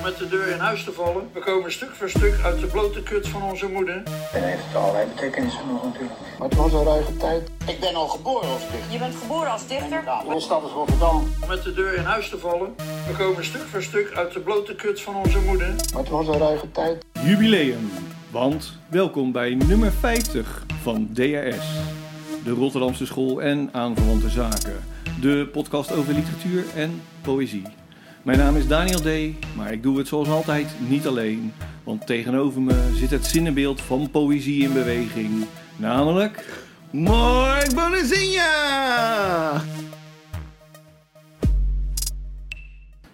om met de deur in huis te vallen. We komen stuk voor stuk uit de blote kut van onze moeder. En heeft allerlei betekenissen nog natuurlijk. Maar het was een ruige tijd. Ik ben al geboren als dichter. Je bent geboren als dichter? Ja, mijn stad is Rotterdam. Om met de deur in huis te vallen. We komen stuk voor stuk uit de blote kut van onze moeder. Maar het was een ruige tijd. Jubileum. Want welkom bij nummer 50 van DRS. De Rotterdamse School en aanverwante zaken. De podcast over literatuur en poëzie. Mijn naam is Daniel D., maar ik doe het zoals altijd niet alleen. Want tegenover me zit het zinnenbeeld van poëzie in beweging. Namelijk... Mark Bonazinha!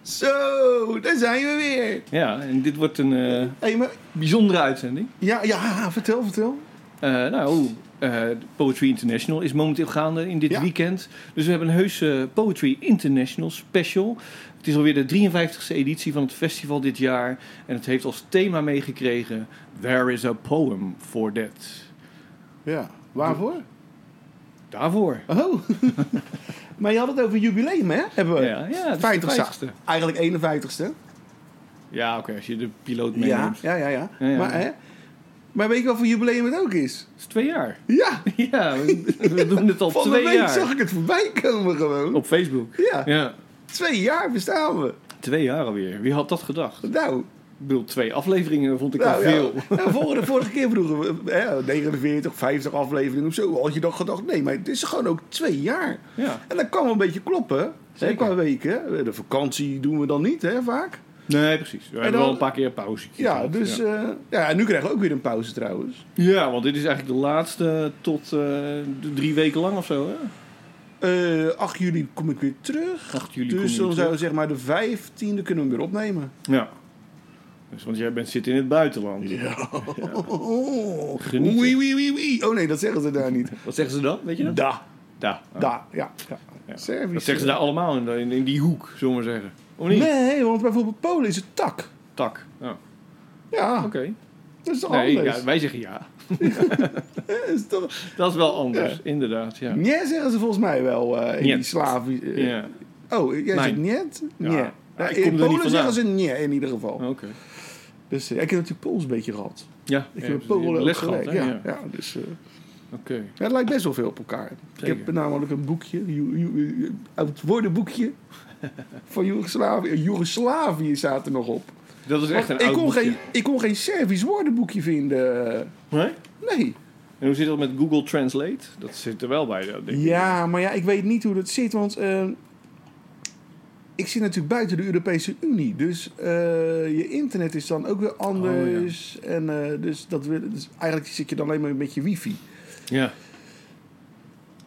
Zo, daar zijn we weer. Ja, en dit wordt een eh, Hey, maar, bijzondere uitzending. ja, ja, vertel, vertel. Eh, nou, eh, Poetry International is momenteel gaande in dit Ja. weekend. Dus we hebben een heuse Poetry International special. Het is alweer de 53e editie van het festival dit jaar. En het heeft als thema meegekregen... There is a poem for that. Ja, waarvoor? Daarvoor. Oh. maar je had het over jubileum, hè? Hebben we. Ja, ja, het is de 50ste. 50ste. Eigenlijk 51ste. Ja, oké, als je de piloot meeneemt. ja, ja, ja. Ja, ja. Maar, hè? maar weet je wat voor jubileum het ook is? Het is twee jaar. Ja, Ja, we, we doen het al van de twee week jaar. zag ik het voorbij komen gewoon. Op Facebook. Ja, Ja, twee jaar bestaan we. twee jaar alweer. Wie had dat gedacht? Nou, Ik bedoel, twee afleveringen vond ik Nou, al ja. veel. Nou, vorige, vorige keer vroegen we hè, 49, 50 afleveringen of zo. Had je dan gedacht, nee, maar het is gewoon ook twee jaar. Ja. En dat kan wel een beetje kloppen. Zeker. qua weken. De vakantie doen we dan niet, hè, vaak. Nee, precies. We hebben dan- wel een paar keer een pauze. Ja, dus... Ja. Ja. ja, en nu krijgen we ook weer een pauze trouwens. ja, want dit is eigenlijk de laatste tot eh, drie weken lang of zo, hè? Eh 8 juli kom ik weer terug. 8 juli kom dus dan zou zeg maar de 15e kunnen we weer opnemen. Ja. Dus, want jij bent, zit in het buitenland. Ja. Oh. Genieten. Oei, oei, oei, oei. Oh nee, dat zeggen ze daar niet. Wat zeggen ze dan? Weet je dat? Da. Da. Ah, Da, ja. ja. ja. Dat zeggen ze daar allemaal in, in, in die hoek, zullen we maar zeggen. Of niet? Nee, want bijvoorbeeld Polen is het tak. Tak. Ja. Ja, Oké. Dat is toch Nee, anders? ja, wij zeggen ja. Eh, is toch... Dat is wel anders, Ja. inderdaad. Ja. Nee, zeggen ze volgens mij wel eh, in Niet. die Slavi. eh, ja. Oh, jij zegt niet? Ja. In er Polen zeggen ze nee in ieder geval. Oké. Dus eh, ik heb natuurlijk Pools een beetje gehad. Ja, Ik heb Polen les gehad, hè? ja, Ja. dus eh, Oké. ja, het lijkt best wel veel op elkaar. Zeker. Ik heb namelijk een boekje, het woordenboekje van Joegoslavië. Joegoslavië staat er nog op. Dat is echt een ik, oud kon boekje. geen, ik kon geen Servisch woordenboekje vinden. Nee? Nee. En hoe zit dat met Google Translate? Dat zit er wel bij, denk ik. Ja, maar ja, ik weet niet hoe dat zit, want eh, ik zit natuurlijk buiten de Europese Unie. Dus eh, je internet is dan ook weer anders. En eh, dus, dat wil, dus eigenlijk zit je dan alleen maar met je wifi. Ja.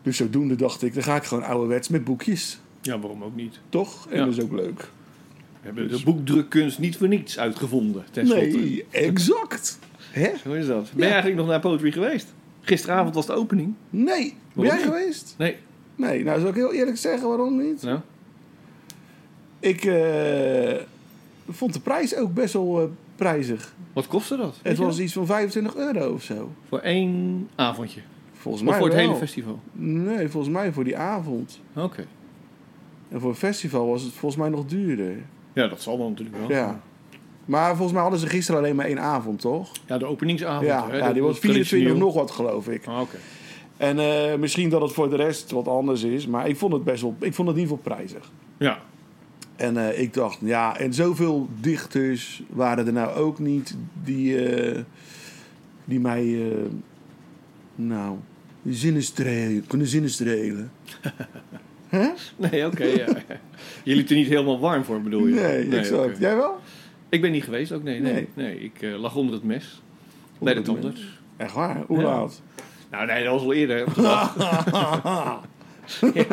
Dus zodoende dacht ik, dan ga ik gewoon ouderwets met boekjes. Ja, waarom ook niet? Toch? En Ja. dat is ook leuk. We hebben de boekdrukkunst niet voor niets uitgevonden, ten Nee, exact. Hè? Hoe is dat? Ben je eigenlijk nog naar Poetry geweest? Gisteravond was de opening. Nee. Ben jij geweest? Nee. Nee, nou zal ik heel eerlijk zeggen waarom niet. Nou? Ik eh, vond de prijs ook best wel eh, prijzig. Wat kostte dat? Het was dat? iets van 25 euro of zo. Voor één avondje? Volgens Of mij voor het wel. hele festival? Nee, volgens mij voor die avond. Oké. En voor een festival was het volgens mij nog duurder. Ja, dat zal dan natuurlijk wel. Ja. Maar volgens mij hadden ze gisteren alleen maar één avond, toch? Ja, de openingsavond. ja, hè, ja, die was 24 traditioneel. nog wat, geloof ik. Ah, Oké. En eh, misschien dat het voor de rest wat anders is. Maar ik vond het best wel... Ik vond het in ieder geval prijzig. Ja. En eh, ik dacht, ja, en zoveel dichters waren er nou ook niet die, eh, die mij, nou, zinnen strelen, kunnen zinnen strelen. Hè? Nee, oké. ja. Je liep er niet helemaal warm voor, bedoel je? Nee, exact. oké. Jij wel? Ik ben niet geweest ook, nee. Nee, nee. Nee. ik eh, lag onder het mes. bij de tandarts. Echt waar? Hoe Ja. laat? Nou, nee, dat was al eerder. Ja.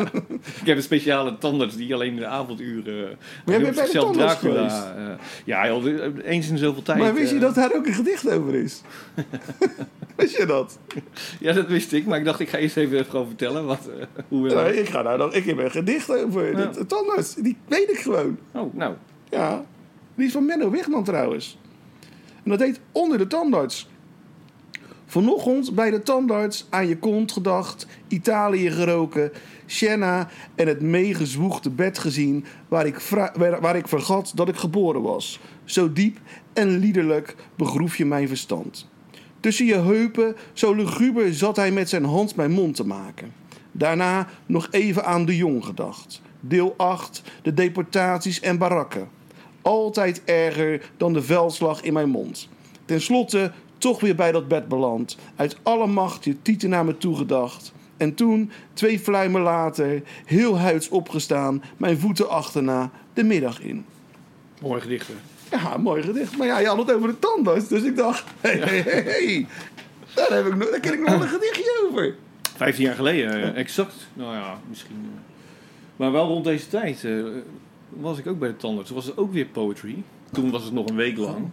Ik heb een speciale tandarts die alleen in de avonduren... jij noemt bij de zichzelf Dracula, eh, ja, joh, eens in zoveel tijd. maar wist je eh, dat daar ook een gedicht over is? wist je dat? Ja, dat wist ik, maar ik dacht ik ga eerst even gewoon vertellen wat, eh, hoe ik ga nou ik heb een gedicht over. De tandarts, die weet ik gewoon. Oh, nou. Ja, die is van Menno Wigman trouwens. En dat heet Onder de tandarts. Vanochtend bij de tandarts aan je kont gedacht, Italië geroken, Sienna en het meegezwoegde bed gezien waar ik, waar ik vergat dat ik geboren was. Zo diep en liederlijk begroef je mijn verstand. Tussen je heupen, zo luguber zat hij met zijn hand mijn mond te maken. Daarna nog even aan de jong gedacht. Deel 8, de deportaties en barakken. Altijd erger dan de veldslag in mijn mond. Ten slotte toch weer bij dat bed beland. Uit alle macht je tieten naar me toegedacht. En toen, twee fluimen later, heel huids opgestaan, mijn voeten achterna, de middag in. Mooi gedichten. Ja, mooi gedicht. Maar ja, je had het over de tandarts. Dus ik dacht, hé, hé, hé. Daar, heb ik nog, daar ken ik nog wel een gedichtje over. 15 jaar geleden, eh, exact. Nou ja, misschien. eh. Maar wel rond deze tijd eh, was ik ook bij de tandarts. Toen was het ook weer poetry. Toen was het nog een week lang.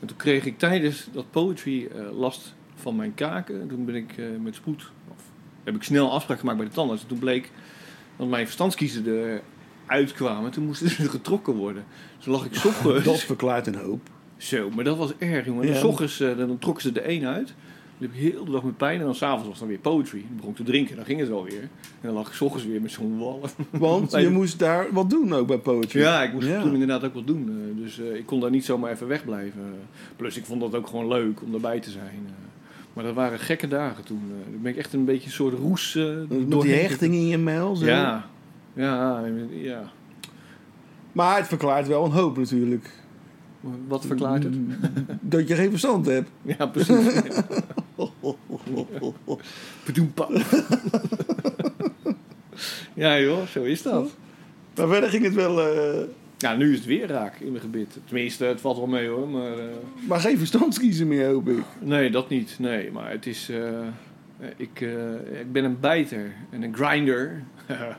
En toen kreeg ik tijdens dat poetry eh, last van mijn kaken. En toen ben ik eh, met spoed, of heb ik snel afspraak gemaakt bij de tandarts. En toen bleek dat mijn verstandskiezen eruit kwamen. Toen moesten ze getrokken worden. Dus toen lag ik ochtends... Dat verklaart een hoop. Zo, maar dat was erg, jongen. Ja. En 's ochtends eh, dan trokken ze de een uit. Dan heb ik heel de dag met pijn. En dan s'avonds was dan weer poetry. Dan begon ik te drinken. Dan ging het wel weer. En dan lag ik 's ochtends weer met zo'n wallen. Want je moest daar wat doen ook bij poetry. Ja, ik moest Ja. toen inderdaad ook wat doen. eh, dus eh, ik kon daar niet zomaar even wegblijven. Plus ik vond dat ook gewoon leuk om erbij te zijn. eh. maar dat waren gekke dagen toen. Toen ben ik echt een beetje een soort roes eh Met die hechting in je mijl. Zo. Ja. Ja, ja. Maar het verklaart wel een hoop natuurlijk. Wat verklaart het? Dat je geen verstand hebt. Ja, precies. Bedoempa. ja joh, zo is dat. Maar verder ging het wel... eh, Ja, nu is het weer raak in mijn gebit. Tenminste, het valt wel mee hoor. Maar, eh, maar geen verstandskiezen meer, hoop ik. nee, dat niet. Nee, maar het is... eh, ik, ik ben een bijter en een grinder.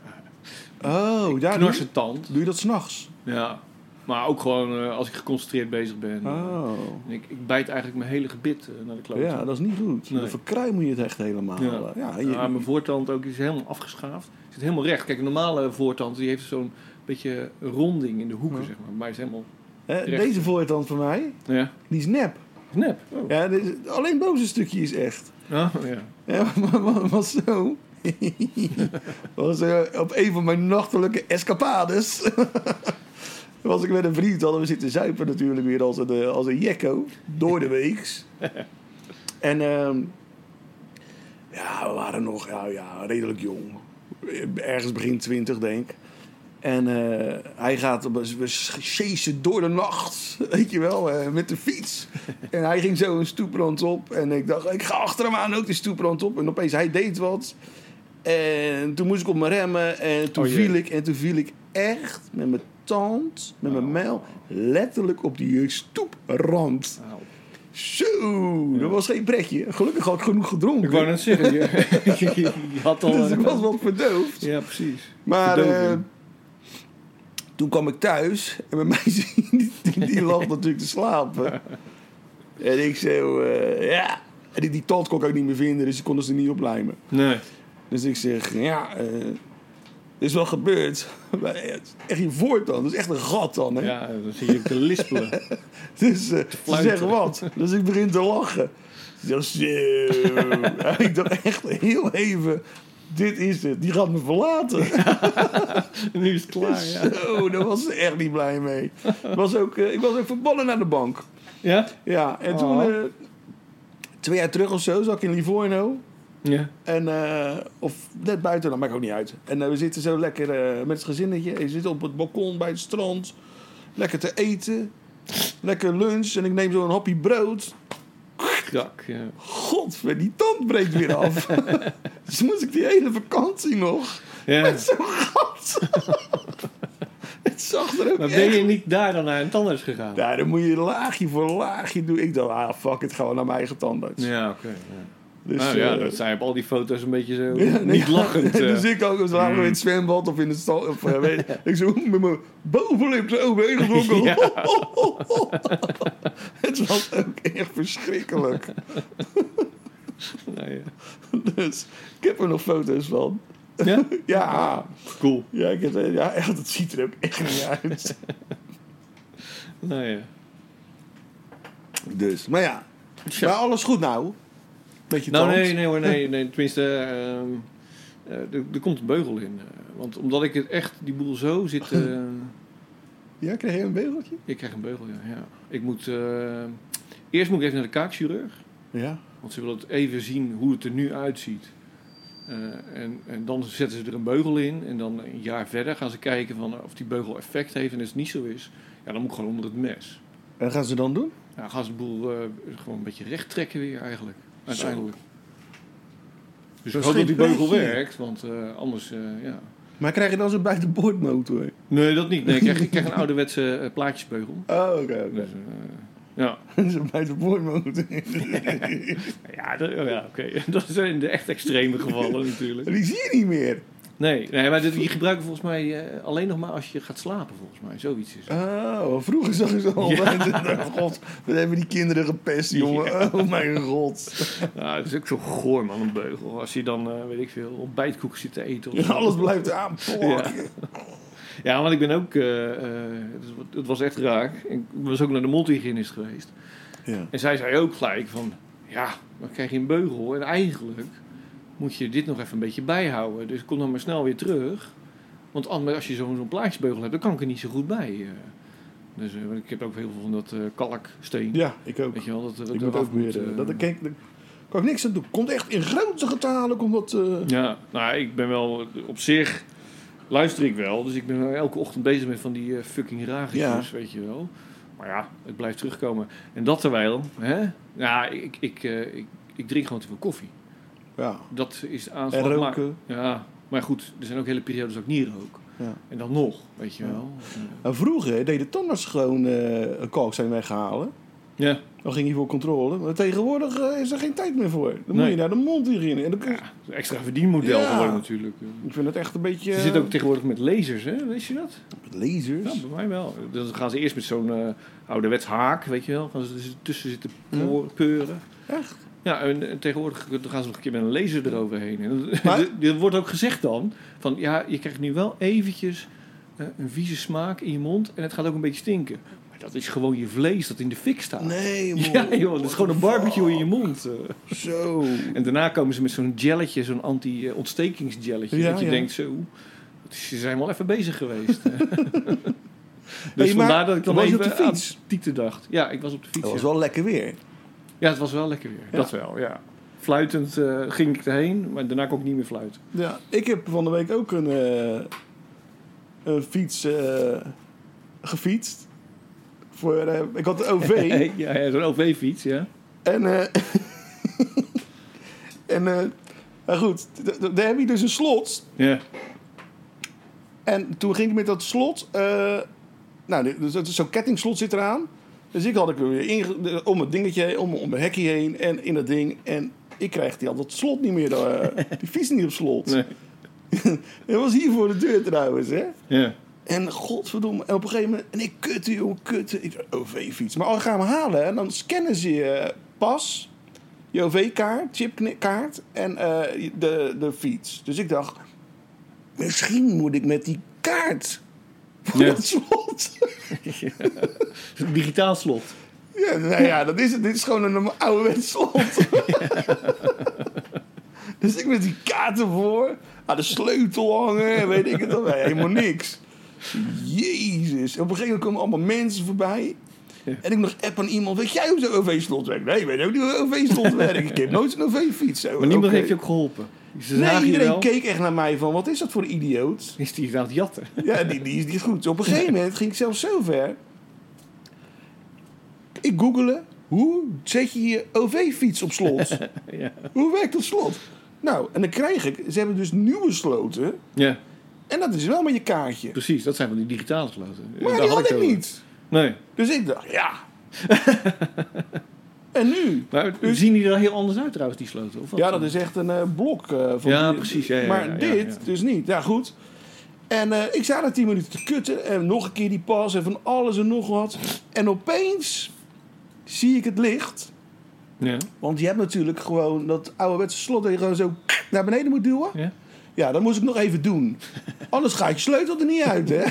Oh, doe, Knarsetand. doe je dat s'nachts? Ja. Maar ook gewoon eh, als ik geconcentreerd bezig ben. Oh. En ik, ik bijt eigenlijk mijn hele gebit eh, naar de kloot. Ja, dat is niet goed. Nee. Dan verkruimel je het echt helemaal. Ja. Je- mijn voortand ook is helemaal afgeschaafd. Zit helemaal recht. Kijk, een normale voortand die heeft zo'n beetje ronding in de hoeken, Ja. zeg maar. Maar is helemaal... deze voortand van mij, Ja. die is nep. Nep. Oh. Ja, deze- alleen bovenste stukje is echt. Ja, ja. Ja, maar maar- was zo. was eh, op een van mijn nachtelijke escapades. was ik met een vriend, hadden we zitten zuipen natuurlijk weer als een, eh, als een jekko. Door de weeks. en ehm, ja, we waren nog ja, ja, redelijk jong. Ergens begin twintig, denk ik. En eh, hij gaat, we chasen door de nacht, weet je wel, eh, met de fiets. en hij ging zo een stoeprand op. En ik dacht, ik ga achter hem aan ook de stoeprand op. En opeens, hij deed wat. En toen moest ik op me remmen. En toen Oh, viel ik. En toen viel ik echt met mijn met mijn mijl, letterlijk op die stoeprand. Auw. Zo, dat was geen pretje. Gelukkig had ik genoeg gedronken. Ik wou net zeggen, je, had al... dus ik was wat verdoofd. Ja, precies. Maar eh, toen kwam ik thuis en mijn meisje die, lag natuurlijk te slapen. En ik zo, eh, ja. En die, die tand kon ik ook niet meer vinden, dus ik kon ze niet oplijmen. Nee. Dus ik zeg, ja, eh is wel gebeurd. Maar het is echt je voortand, dat is echt een gat dan. Hè? Ja, dan zie je te lispelen. Dus eh, ze zeggen wat. Dus ik begin te lachen. Zo. En ik dacht echt heel even, dit is het. Die gaat me verlaten. nu is het klaar, ja. Zo, daar was ze echt niet blij mee. Was ook, eh, ik was ook verbannen naar de bank. Ja? Ja, en toen, Oh. eh, twee jaar terug of zo, zat ik in Livorno. Ja. En, eh, of net buiten, dat maakt ook niet uit. En eh, we zitten zo lekker eh, met het gezinnetje. Je zit op het balkon bij het strand. Lekker te eten. Lekker lunch. En ik neem zo een hapje brood. Krak, ja. Godver, die tand breekt weer af. dus moest ik die hele vakantie nog ja. met zo'n gat. het zag er ook Maar echt ben je niet daar dan naar een tandarts gegaan? Ja, dan moet je laagje voor laagje doen. Ik dacht, ah fuck it, gewoon naar mijn eigen tandarts. Ja, oké. ja. Dus, nou ja, eh, dat zijn op al die foto's een beetje zo ja, nee, niet lachend. eh. dus ik ook, we lagen in het zwembad of in het stal. Of, eh, weet, ik zo met mijn bovenlip zo overheen getrokken. Ja. het was ook echt verschrikkelijk. Nou ja. Dus ik heb er nog foto's van. ja? Ja, Cool. ja, ik heb, ja echt, het ziet er ook echt niet uit. Nou ja. Dus, maar ja. Maar alles goed nou. Nou, nee, nee hoor, nee. nee tenminste, ehm, eh, er, komt een beugel in. eh, want omdat ik het echt, die boel zo zit... eh, Ja, kreeg je een begeltje? ik krijg een beugel, ja. ja. Ik moet... eerst moet ik even naar de kaakchirurg. Ja. Want ze willen het even zien hoe het er nu uitziet. En, en dan zetten ze er een beugel in. En dan een jaar verder gaan ze kijken van of die beugel effect heeft. En als het niet zo is, ja, dan moet ik gewoon onder het mes. En gaan ze dan doen? Ja, dan gaan ze de boel gewoon een beetje recht trekken weer eigenlijk. Uiteindelijk. Dus ik hoop dat die beugel werkt, want eh, anders, eh, ja. Maar krijg je dan zo'n buitenboordmotor? Nee, dat niet. Nee, ik, krijg, ik krijg een ouderwetse eh, plaatjesbeugel. Oh, oké, oké. Dus, eh, ja, Zo'n buitenboordmotor. ja, dat- ja oké. Dat zijn de echt extreme gevallen natuurlijk. Die zie je niet meer. Nee, nee maar dit, die gebruiken volgens mij eh, alleen nog maar als je gaat slapen, volgens mij. Zoiets is het. Oh, vroeger zag ik zo al. God, wat hebben die kinderen gepest, jongen. Oh mijn god. Nou, het is ook zo goor, man, een beugel. Als je dan, eh, weet ik veel, ontbijtkoek zit te eten. Of zo. Alles blijft aanplakken. Ja, want ik ben ook... eh, het, was- het was echt raar. Ik was ook naar de mondhygiënist geweest. Ja. En zij zei ook gelijk van... Ja, dan krijg je een beugel. En eigenlijk moet je dit nog even een beetje bijhouden. Dus kom dan maar snel weer terug. Want anders, als je zo'n zo'n plaatjesbeugel hebt, dan kan ik er niet zo goed bij. eh. Dus eh, ik heb ook heel veel van dat eh, kalksteen. Ja, ik ook. Weet je wel, dat, dat Ik moet ook weer... eh. dat, kijk, daar kan ik niks aan doen. Komt echt in grote getalen. Komt dat... Ja, nou, ik ben wel op zich luister ik wel, dus ik ben elke ochtend bezig met van die fucking ragetjes, Ja. weet je wel. Maar ja, het blijft terugkomen. En dat terwijl, hè? Ja, ik, ik, ik, ik drink gewoon te veel koffie. Ja. Dat is En aanslag. Maar, roken. ja, maar goed, er zijn ook hele periodes dat ik niet rook. Ja. En dan nog, weet je wel. Nou, vroeger deed de tandarts gewoon eh, een kalkzijn weghalen. Ja, Dan ging hij voor controle. Maar tegenwoordig eh, is er geen tijd meer voor. Dan moet je naar de mondhygiëne. En dan ja een extra verdienmodel Ja. geworden natuurlijk. Ik vind het echt een beetje... Ze zit ook tegenwoordig met lasers, hè? Weet je dat? Lasers? Ja, bij mij wel. Dan gaan ze eerst met zo'n eh ouderwets haak, weet je wel. Gaan ze er tussen zitten peuren. Echt? Ja, en, en tegenwoordig gaan ze nog een keer met een laser eroverheen. En Maar- er- wordt ook gezegd dan, van ja, je krijgt nu wel eventjes eh, een vieze smaak in je mond en het gaat ook een beetje stinken. Maar dat is gewoon je vlees dat in de fik staat. Nee, man. Ja joh, dat is gewoon een barbecue in je mond. eh. Zo. En daarna komen ze met zo'n gelletje, zo'n anti-ontstekingsgelletje. Ja, dat je ja. denkt zo, ze zijn wel even bezig geweest. dus Hey, vandaar dat ik dan even op de fiets? aan Tieten dacht. Ja, ik was op de fiets. Dat was ja. wel lekker weer. Ja, het was wel lekker weer. Ja. Dat wel, ja. Fluitend eh, ging ik erheen, maar daarna kon ik niet meer fluiten. Ja, ik heb van de week ook een, eh, een fiets eh, gefietst. Voor, eh, ik had de OV. ja, ja zo'n OV-fiets, ja. en eh, en eh, maar goed, daar heb je dus een slot. Ja, En toen ging ik met dat slot... eh, nou, dus zo'n kettingslot zit eraan. Dus ik had ik er weer inge- om het dingetje, om, om mijn hekje heen en in dat ding. En ik kreeg die, al dat slot niet meer, eh, die fiets niet op slot. nee. Dat was hier voor de deur trouwens, hè. Ja. En godverdomme, en op een gegeven moment... En ik kutte, joh, kutte. Ik dacht, OV-fiets. Maar als ik ga hem halen, hè, dan scannen ze je pas... Je OV-kaart, chipkaart en eh, de, de fiets. Dus ik dacht... Misschien moet ik met die kaart... Voor Ja. dat slot. Zo'n digitaal slot. Ja, nou ja, dat is het. Dit is gewoon een normaal ouderwets slot. dus ik met die kaart ervoor. Aan de sleutel hangen. en Weet ik het al. Helemaal niks. Jezus. Op een gegeven moment komen allemaal mensen voorbij. En ik nog app aan iemand. Weet jij hoe zo'n OV-slot werkt? Nee, ik weet ook niet hoe een OV-slot werkt. Ik heb nooit een OV-fiets. Maar niemand heeft je ook geholpen. Ze Nee, iedereen keek echt naar mij van... Wat is dat voor een idioot? Is die aan het jatten? Ja, die, die is niet goed. Op een gegeven moment ging ik zelfs zo ver. Ik googelde, hoe zet je je OV-fiets op slot? ja. hoe werkt dat slot? Nou, en dan krijg ik, ze hebben dus nieuwe sloten. ja, En dat is wel met je kaartje. precies. Dat zijn van die digitale sloten. Maar Daar die had het ik niet. Nee. Dus ik dacht, ja. en nu? Maar zien die er heel anders uit trouwens, die sloten? Of wat? Ja, dat is echt een eh, blok. eh, van Ja, die- precies, ja, ja, maar ja, dit dus niet. Ja, goed. En eh, ik sta daar tien minuten te kutten. En nog een keer die pas en van alles en nog wat. En opeens zie ik het licht. Ja. Want je hebt natuurlijk gewoon dat ouderwetse slot dat je gewoon zo naar beneden moet duwen. Ja. Ja, dat moest ik nog even doen. Anders gaat je sleutel er niet uit, hè?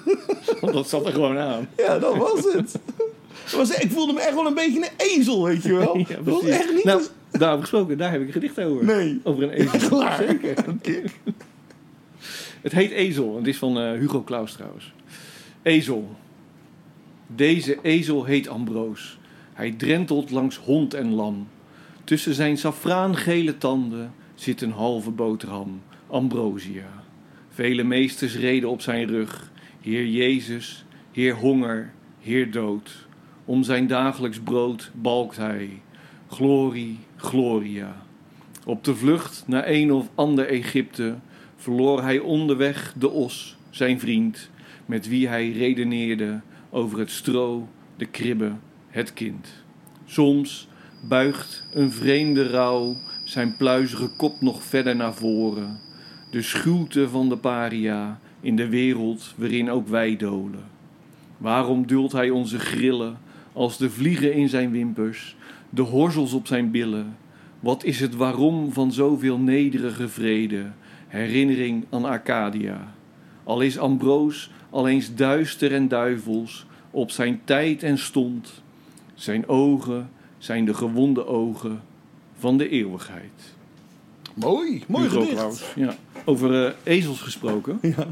Want dat zat er gewoon aan. Ja, dat was het. Was, ik voelde me echt wel een beetje een ezel, weet je wel. Ja, dat was echt niet... Nou, gesproken, daar heb ik een gedicht over. Nee. Over een ezel. Zeker. Het heet Ezel. Het is van eh, Hugo Claus trouwens. Ezel. Deze ezel heet Ambroos. Hij drentelt langs hond en lam. Tussen zijn safraangele tanden zit een halve boterham. Ambrosia. Vele meesters reden op zijn rug. Heer Jezus, Heer honger, Heer dood. Om zijn dagelijks brood balkt hij. Glorie, gloria. Op de vlucht naar een of ander Egypte verloor hij onderweg de os, zijn vriend, met wie hij redeneerde over het stro, de kribbe, het kind. Soms buigt een vreemde rouw zijn pluizige kop nog verder naar voren. De schuwte van de paria in de wereld waarin ook wij dolen. Waarom duldt hij onze grillen als de vliegen in zijn wimpers, de horzels op zijn billen? Wat is het waarom van zoveel nederige vrede, herinnering aan Arcadia? Al is Ambroos al eens duister en duivels, op zijn tijd en stond. Zijn ogen zijn de gewonde ogen van de eeuwigheid. Mooi, mooi Hugo gedicht. Ja. Over eh, ezels gesproken. Ja.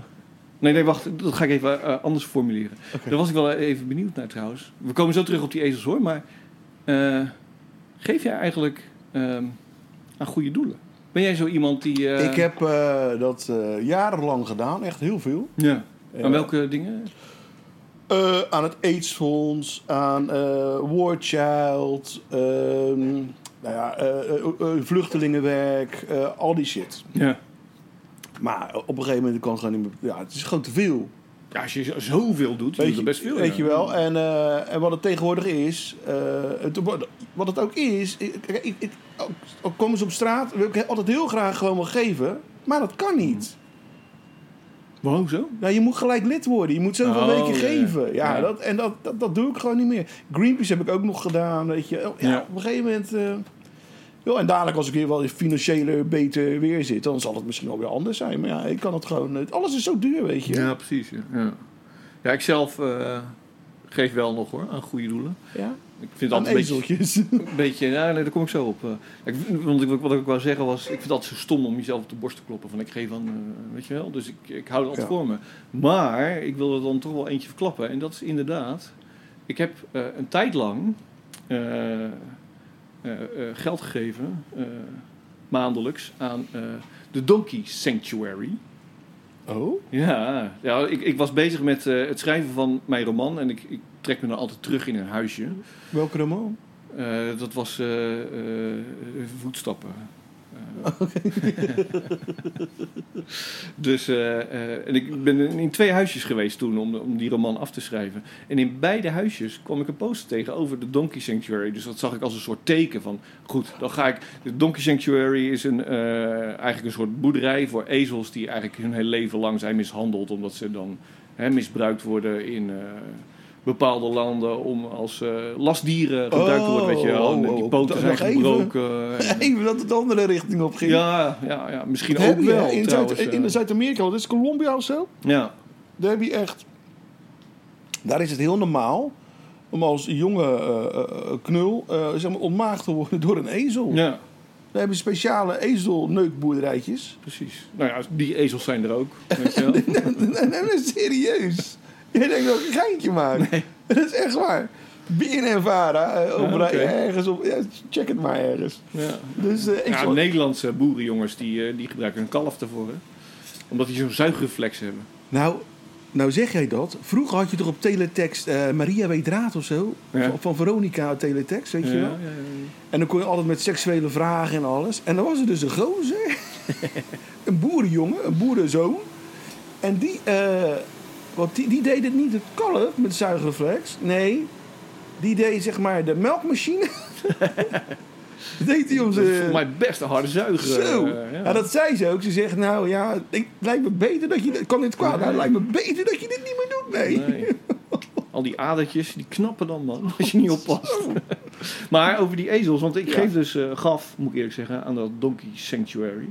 Nee, nee, wacht. Dat ga ik even eh, anders formuleren. Daar was ik wel even benieuwd naar trouwens. We komen zo terug op die ezels hoor. Maar eh, geef jij eigenlijk ehm, aan goede doelen? Ben jij zo iemand die... eh, Ik heb dat jarenlang gedaan, echt heel veel. Ja. Aan welke dingen? Aan het AIDS-fonds, aan War Child, ehm, nou ja, vluchtelingenwerk, al die shit. Ja. Maar op een gegeven moment kan het gewoon niet meer. Ja, het is gewoon te veel. ja. Als je zoveel doet, je doet er best veel. weet ja. je wel. En, eh, en wat het tegenwoordig is, eh, het, wat het ook is, ik, ik, ik, ook, ook komen ze op straat, wil ik altijd heel graag gewoon wel geven, maar dat kan niet. Wow, zo? Nou, je moet gelijk lid worden. Je moet zoveel Oh, weken ja, geven. Ja, Ja. Dat, en dat, dat, dat doe ik gewoon niet meer. Greenpeace heb ik ook nog gedaan, weet je. Ja, Ja. Op een gegeven moment... eh, joh, en dadelijk als ik weer wel financiële beter weer zit... dan zal het misschien wel weer anders zijn. Maar ja, ik kan het gewoon... Alles is zo duur, weet je. Ja, precies. Ja, ja. ja ik zelf eh, geef wel nog hoor, aan goede doelen. Ja? Ik vind het Aan altijd een beetje... Een beetje, ja, nee, daar kom ik zo op. Eh, ik, want ik, wat ik wou zeggen was, ik vind het altijd zo stom om jezelf op de borst te kloppen. Van ik geef aan, eh, weet je wel. Dus ik, ik hou het altijd Ja. voor me. Maar ik wil er dan toch wel eentje verklappen. En dat is inderdaad, ik heb een tijd lang geld gegeven, eh, maandelijks, aan eh, de Donkey Sanctuary. Oh? Ja, ja ik, ik was bezig met eh, het schrijven van mijn roman. En ik, ik trek me dan altijd terug in een huisje. Welke roman? Eh, dat was eh, eh, voetstappen. Dus eh, eh, en ik ben in twee huisjes geweest toen om, om die roman af te schrijven. En in beide huisjes kwam ik een poster tegen over de Donkey Sanctuary. Dus dat zag ik als een soort teken van, goed, dan ga ik... De Donkey Sanctuary is een, eh, eigenlijk een soort boerderij voor ezels die eigenlijk hun hele leven lang zijn mishandeld. Omdat ze dan hè, misbruikt worden in... eh, bepaalde landen om als eh, lastdieren gebruikt te worden, weet je Oh, die oh, poten oh, zijn nog even. gebroken. en- Even dat het de andere richting op ging. ja, ja, ja, misschien Dat ook je, wel in, trouwens. Zuid, eh. in Zuid-Amerika, dat is Colombia of zo. ja, Daar heb je echt... Daar is het heel normaal om als jonge eh, eh, knul eh, zeg maar ontmaagd te worden door een ezel. ja, We hebben speciale ezelneukboerderijtjes. precies. Nou ja, die ezels zijn er ook, weet je wel. nee, nee, nee, serieus. Je denkt dat ik een geintje maak. Dat is echt waar. BNN Vara, eh, op Ja, rij- oké. ergens op... Ja, check het maar ergens. Ja. Dus eh, ik Ja, zal- Nederlandse boerenjongens die, eh, die gebruiken een kalf ervoor, hè. Omdat die zo'n zuigreflex hebben. Nou, nou zeg jij dat. Vroeger had je toch op teletext eh, Maria weet raad of zo. Ja. Van, Veronica teletext, weet Ja, je wel. ja, ja. En dan kon je altijd met seksuele vragen en alles. En dan was er dus een gozer. een boerenjongen, een boerenzoon. En die, wat die, die deed het niet het kalf met zuigreflex. Nee, die deed zeg maar de melkmachine. deed hij om Dat is zijn... voor mij best een harde zuiger. Zo. eh, ja. ja. dat zei ze ook. Ze zegt, nou ja, ik, het lijkt me beter dat je... dit- kan dit kwaad? Nou, het lijkt me beter dat je dit niet meer doet, nee. Nee. Al die adertjes, die knappen dan, man. Als je niet oppast. maar over die ezels, want ik Ja. geef dus, eh, gaf, moet ik eerlijk zeggen, aan dat Donkey Sanctuary.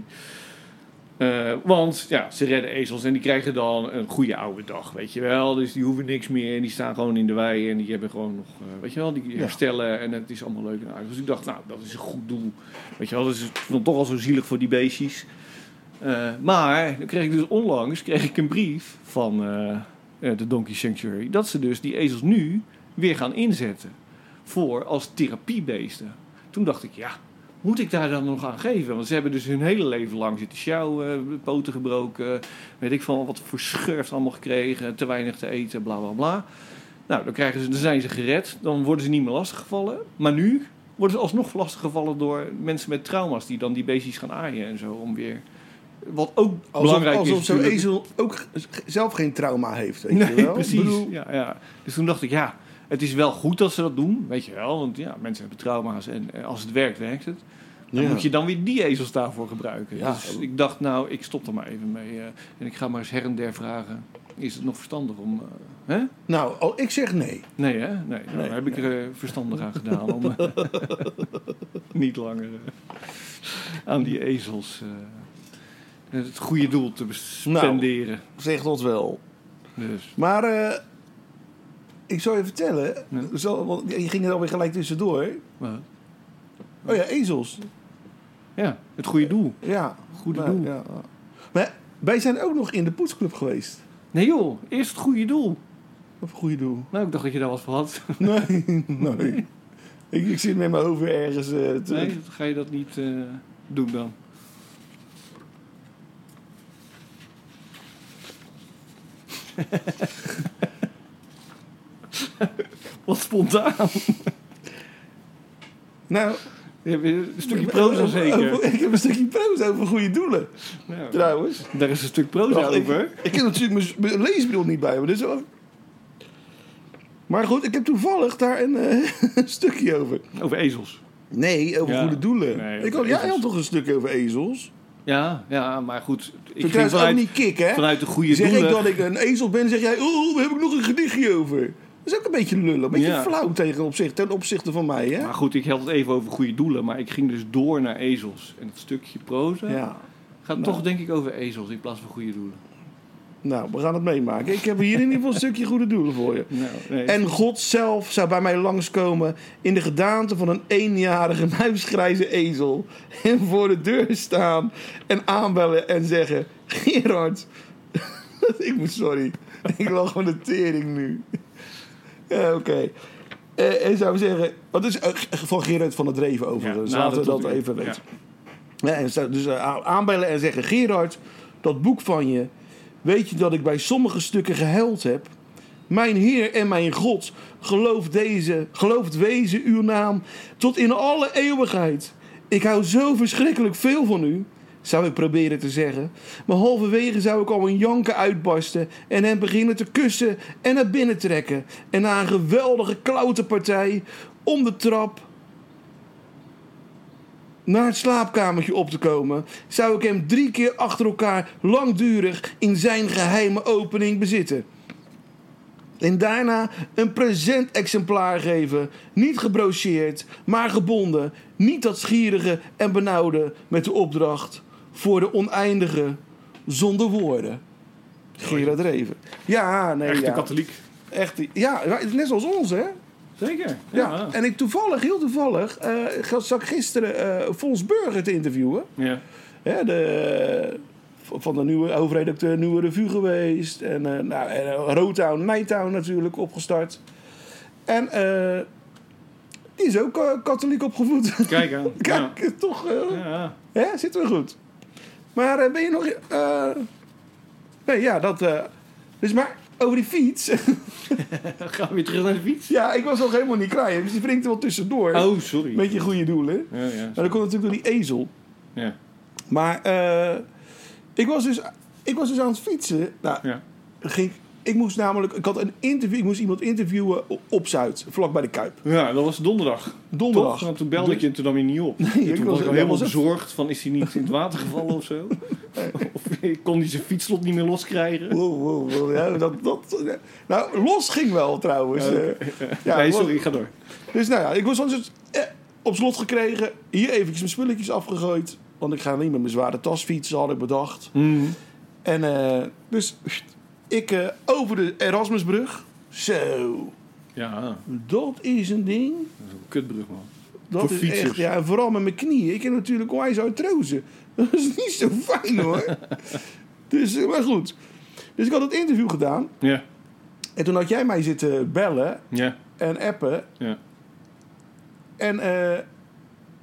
Eh, want ja, ze redden ezels en die krijgen dan een goede oude dag, weet je wel. Dus die hoeven niks meer en die staan gewoon in de wei en die hebben gewoon nog, eh, weet je wel, die herstellen en het is allemaal leuk en aardig. Dus ik dacht, nou, dat is een goed doel. Weet je wel, dat is dan toch al zo zielig voor die beestjes. Eh, maar dan kreeg ik dus onlangs kreeg ik een brief van de Donkey Sanctuary dat ze dus die ezels nu weer gaan inzetten voor als therapiebeesten. Toen dacht ik, ja, moet ik daar dan nog aan geven? Want ze hebben dus hun hele leven lang zitten sjouwen, poten gebroken, weet ik van wat voor schurft allemaal gekregen, te weinig te eten, bla bla bla. Nou, dan, krijgen ze, dan zijn ze gered, dan worden ze niet meer lastiggevallen. Maar nu worden ze alsnog lastiggevallen door mensen met trauma's die dan die beestjes gaan aaien en zo om weer. Wat ook Alsof, belangrijk alsof is. zo'n natuurlijk. ezel ook zelf geen trauma heeft. Weet je wel? precies. Bedoel, Ja, ja. Dus toen dacht ik, ja, het is wel goed dat ze dat doen, weet je wel. Want ja, mensen hebben trauma's en eh, als het werkt, werkt het. Dan Ja. moet je dan weer die ezels daarvoor gebruiken. Ja. Dus ik dacht, nou, ik stop er maar even mee. eh, en ik ga maar eens her en der vragen. Is het nog verstandig om... eh, hè? Nou, oh, ik zeg nee. Nee, hè? Nee, nou, Nee, heb ik er verstandig aan gedaan om niet langer aan die ezels het goede doel te spenderen. Zeg dat wel. Dus, Maar ik zal je vertellen. Ja. Zo, want je ging er alweer gelijk tussendoor. maar, Oh ja, ezels. ja, het goede doel. Ja. Goede Nou, doel. ja. Maar wij zijn ook nog in de poetsclub geweest. Nee joh, eerst het goede doel. Of goede doel. Nou, ik dacht dat je daar wat voor had. Nee, nee. Ik, ik zit met mijn hoofd weer ergens te... Nee, ga je dat niet eh, doen dan. wat spontaan. Nou, Je hebt een stukje proza zeker. over- ik heb een stukje proza over goede doelen, Ja, trouwens. daar is een stuk proza over. ik heb natuurlijk mijn- leesbril niet bij me. Dus wel- maar goed, ik heb toevallig daar een, eh, een stukje over. Over ezels. Nee, over Ja. goede doelen. Nee, ik had, jij had toch een stukje over ezels? Ja, ja, maar goed. Ik ging trouwens ook vanuit, niet kik, hè? vanuit de goede zeg doelen. ik dat ik een ezel ben, zeg jij, oh, daar heb ik nog een gedichtje over. Dat is ook een beetje lullen, een beetje Ja. flauw tegen opzicht, ten opzichte van mij, hè? Maar goed, ik had het even over goede doelen. Maar ik ging dus door naar ezels. En het stukje proza Ja. gaat Nou. toch denk ik over ezels in plaats van goede doelen. Nou, we gaan het meemaken. Ik heb hier in ieder geval een stukje goede doelen voor je. Nou, nee. En God zelf zou bij mij langskomen in de gedaante van een eenjarige muisgrijze ezel. En voor de deur staan en aanbellen en zeggen... Gerard, ik moet sorry, ik lag van de tering nu. Ja, oké. Eh, en zou zeggen, wat is eh, van Gerard van het Dreven overigens, Ja, laten we dat even weten. Ja, en zou dus eh, aanbellen en zeggen: Gerard, dat boek van je. Weet je dat ik bij sommige stukken gehuild heb? Mijn Heer en mijn God, geloof deze, gelooft wezen uw naam tot in alle eeuwigheid. Ik hou zo verschrikkelijk veel van u, zou ik proberen te zeggen. Maar halverwege zou ik al een janken uitbarsten en hem beginnen te kussen en naar binnen trekken. En na een geweldige klauterpartij om de trap naar het slaapkamertje op te komen, zou ik hem drie keer achter elkaar langdurig in zijn geheime opening bezitten. En daarna een present-exemplaar geven, niet gebrocheerd, maar gebonden, niet dat schierige en benauwde, met de opdracht voor de oneindige, zonder woorden. Gerard Reven. Ja, nee, Echte ja. katholiek. Echt, ja, net zoals ons, hè? Zeker. Ja, en ik toevallig, heel toevallig, eh zag ik gisteren eh Fons Burger te interviewen. ja. Hè, de, van de nieuwe hoofdredacteur Nieuwe Revue geweest. En, eh nou, en Rotown, natuurlijk opgestart. En die is ook katholiek opgevoed. Kijk aan. Ja. Kijk, toch, Ja. hè, zitten we goed. Maar eh, ben je nog... eh, nee, ja, dat... eh, dus maar over die fiets. Gaan we weer terug naar de fiets? ja, ik was nog helemaal niet klaar. Dus die wringt er wel tussendoor. Oh, sorry. Met je goede doelen. Ja, ja. Maar dat komt natuurlijk door die ezel. Ja. Maar eh, ik, was dus, ik was dus aan het fietsen. Nou, Ja. ging, ik moest namelijk... Ik had een interview... Ik moest iemand interviewen op Zuid. Vlak bij de Kuip. ja, dat was donderdag. Donderdag. Toch? Want toen belde ik je en toen nam je niet op. Nee, En ik toen was- was ik al helemaal bezorgd van is hij niet in het water gevallen of zo? of kon hij zijn fietsslot niet meer loskrijgen? Wow, wow, wow, ja, dat, dat, nou, los ging wel trouwens. Ja, eh. Ja, nee, sorry, ik ga door. Dus nou ja, ik was dus, eh, op slot gekregen. Hier eventjes mijn spulletjes afgegooid. Want ik ga niet met mijn zware tas fietsen, had ik bedacht. Mhm. En eh, dus ik eh, over de Erasmusbrug. Zo, Ja, dat is een ding. dat is een kutbrug, man. Dat Voor is fietsers. echt, ja, en vooral met mijn knieën. Ik heb natuurlijk onwijs artrose. Dat is niet zo fijn hoor. dus, eh, maar goed. Dus ik had het interview gedaan. Ja, En toen had jij mij zitten bellen ja, en appen. ja. En, eh,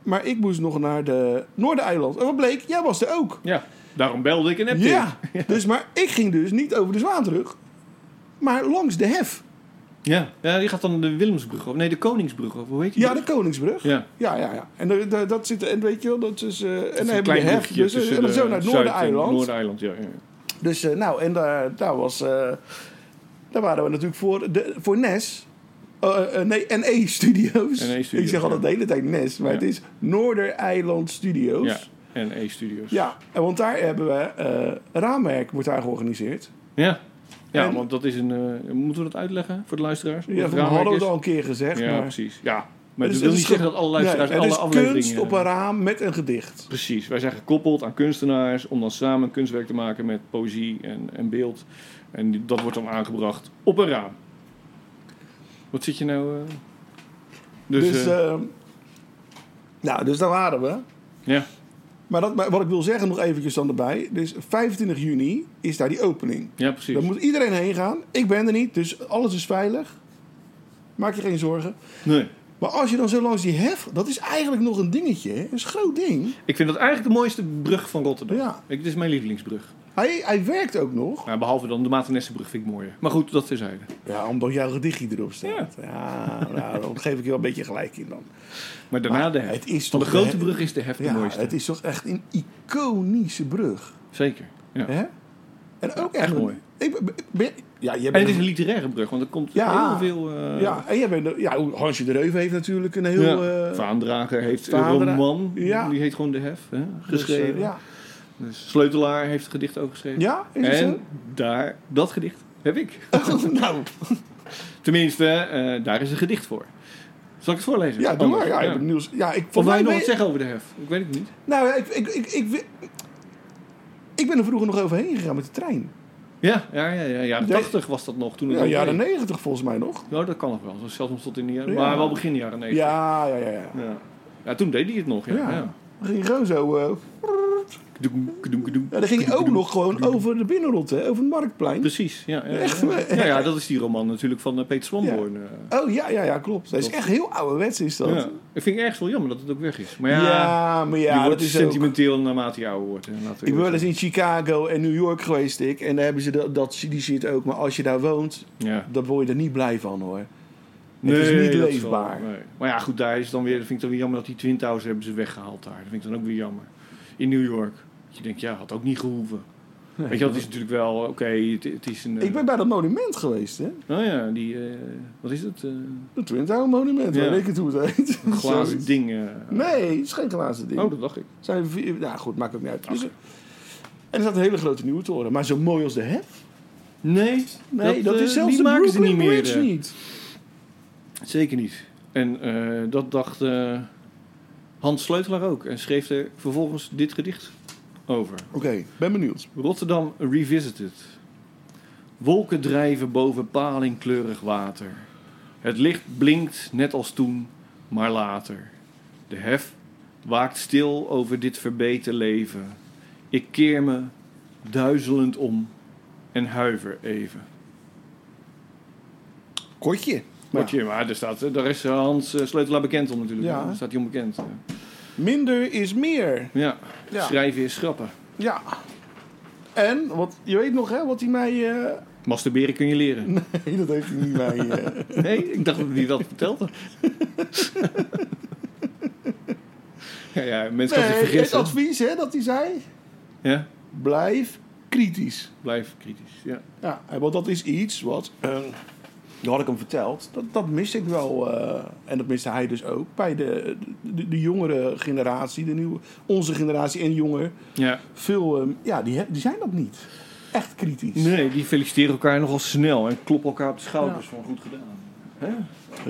maar ik moest nog naar de Noordereiland. En wat bleek? Jij was er ook. Ja, daarom belde ik en appte Ja. ik. Dus, maar ik ging dus niet over de Zwaanterug. Maar langs de hef. Ja. ja, die gaat dan de Willemsbrug over. Nee, de Koningsbrug over. Hoe heet die? Ja, de brug? Koningsbrug. Ja. Ja, ja, ja. En de- de- dat zit, en weet je wel, dat is, eh, en dan een heb je de hef. Dus, eh, en dan zo naar het. Noordereiland, ja. ja. Dus eh, nou, en daar, daar was, eh, daar waren we natuurlijk voor, de, voor NES. Eh, eh, nee, NE Studios. NE Studios, Ik zeg altijd ja. de hele tijd NES, maar Ja. het is Noordereiland Studios. En E-studios. Ja, en want daar hebben we eh raamwerk wordt daar georganiseerd. Ja, ja En- want dat is een... eh, moeten we dat uitleggen voor de luisteraars? Ja, we hadden we al een keer gezegd. Ja, maar precies. Ja, maar Het dat wil niet zeggen dat alle luisteraars nee, alle het is afleveringen... kunst op een raam met een gedicht. Precies, wij zijn gekoppeld aan kunstenaars om dan samen kunstwerk te maken met poëzie en, en beeld. En dat wordt dan aangebracht op een raam. Wat zit je nou... eh? Dus, Dus, eh, eh, nou, dus daar waren we. ja, Maar, dat, wat ik wil zeggen nog eventjes dan erbij. Dus 25 juni is daar die opening. ja, precies. Daar moet iedereen heen gaan. Ik ben er niet, dus alles is veilig. Maak je geen zorgen. Nee. Maar als je dan zo langs die hef... Dat is eigenlijk nog een dingetje. hè? Dat is een groot ding. Ik vind dat eigenlijk de mooiste brug van Rotterdam. Ja. Ik, dit is mijn lievelingsbrug. Hij, hij werkt ook nog. Nou, behalve dan de Maternessenbrug vind ik mooier. Maar goed, dat terzijde. Ja, omdat jouw gedichtje erop staat. Ja, nou, dan geef ik je wel een beetje gelijk in dan. Maar daarna Maar de hef. het is Van de toch grote brug is de hef de Ja, mooiste. het is toch echt een iconische brug. Zeker. Ja. Hè? En ook echt mooi. Ik ben, ben- ja, jij En bent het is een literaire brug, want er komt Ja. heel veel... eh, Ja, en jij bent, ja, Hansje de Reuven heeft natuurlijk een heel... ja. eh, Vaandrager heeft Vaandra- een roman, Ja. die heet gewoon De Hef, hè, dus, eh, geschreven. ja. Dus Sleutelaar heeft het gedicht ook geschreven. ja, is het en zo? daar, dat gedicht heb ik. nou, Tenminste, eh, daar is een gedicht voor. Zal ik het voorlezen? ja, doe maar. Ja, ik nieuws. Ja, ik, Of wil je nog wat zeggen over de hef? Ik weet het niet. Nou, ik, ik, ik, ik, ik ben er vroeger nog overheen gegaan met de trein. Ja, ja, ja, ja jaren Nee. 80 was dat nog. Toen Ja, jaren deed. 90 volgens mij nog. Ja, dat kan nog wel. Zelfs nog tot in de jaren... Ja. Maar wel begin jaren 90. Ja, ja, ja. ja. Toen deed hij het nog. Ja. Ja. Ging gewoon zo... eh, ja, dan ging je ook nog gewoon over de binnenrot, hè, over het marktplein. Precies, ja. ja, Echt, ja. Ja, dat is die roman natuurlijk van eh, Peter Swanborn. eh. Oh ja, ja, ja, klopt. Dat is echt heel ouderwets, is dat. Ja. Ik vind het ergens wel jammer dat het ook weg is. Maar Ja, ja, maar je ja, wordt dat is ook... sentimenteel naarmate je ouder wordt. we Ik ben wel eens in Chicago en New York geweest, ik. En daar hebben ze dat, dat, die shit ook. Maar als je daar woont, dan word je er niet blij van, hoor. Het is niet wel- leefbaar. nee. Maar ja, goed, daar is dan weer, vind ik het dan weer jammer dat die Twin Towers hebben ze weggehaald daar. Dat vind ik dan ook weer jammer. In New York. Dat je denkt, ja, had ook niet gehoeven. Weet je, dat is natuurlijk wel, oké, het, het is een... eh, Ik ben bij dat monument geweest, hè? Oh ja, die, eh, wat is het? eh, Het Twin Tower monument, Ja. weet ik het hoe het heet. een glazen ding. eh. Nee, het is geen glazen ding. Oh, dat dacht ik. Zijn vier, nou goed, maakt ook niet uit. Dus, en er staat een hele grote nieuwe toren. Maar zo mooi als de hef? Nee, Nee, dat, eh, is zelfs de maken ze niet meer. Eh. niet. Zeker niet. En eh, dat dacht eh, Hans Sleutelaar ook. En schreef er vervolgens dit gedicht over. Oké, ben benieuwd. Rotterdam Revisited. Wolken drijven boven palingkleurig water. Het licht blinkt net als toen, maar later. De hef waakt stil over dit verbeten leven. Ik keer me duizelend om en huiver even. Kortje. Kortje, maar er staat, daar is Hans eh, Sleutelaar bekend om natuurlijk. Ja. Daar staat hij onbekend. Minder is meer. Ja, schrijven is schrappen. Ja. En, wat, je weet nog hè, wat hij mij... eh, Masturberen kun je leren. nee, dat heeft hij niet mij... eh, Nee, ik dacht dat hij dat vertelde. ja, ja, mensen gaan zich nee, het vergissen. advies hè, dat hij zei... Ja, Blijf kritisch. blijf kritisch. Ja. Ja, want dat is iets wat... eh, dat had ik hem verteld. Dat, dat mis ik wel. eh, en dat miste hij dus ook. Bij de, de, de jongere generatie. De nieuwe, onze generatie en jonger. ja. Veel, eh, ja, die, die zijn dat niet. Echt kritisch. Nee, die feliciteren elkaar nogal snel en kloppen elkaar op de schouders van goed gedaan. Hè?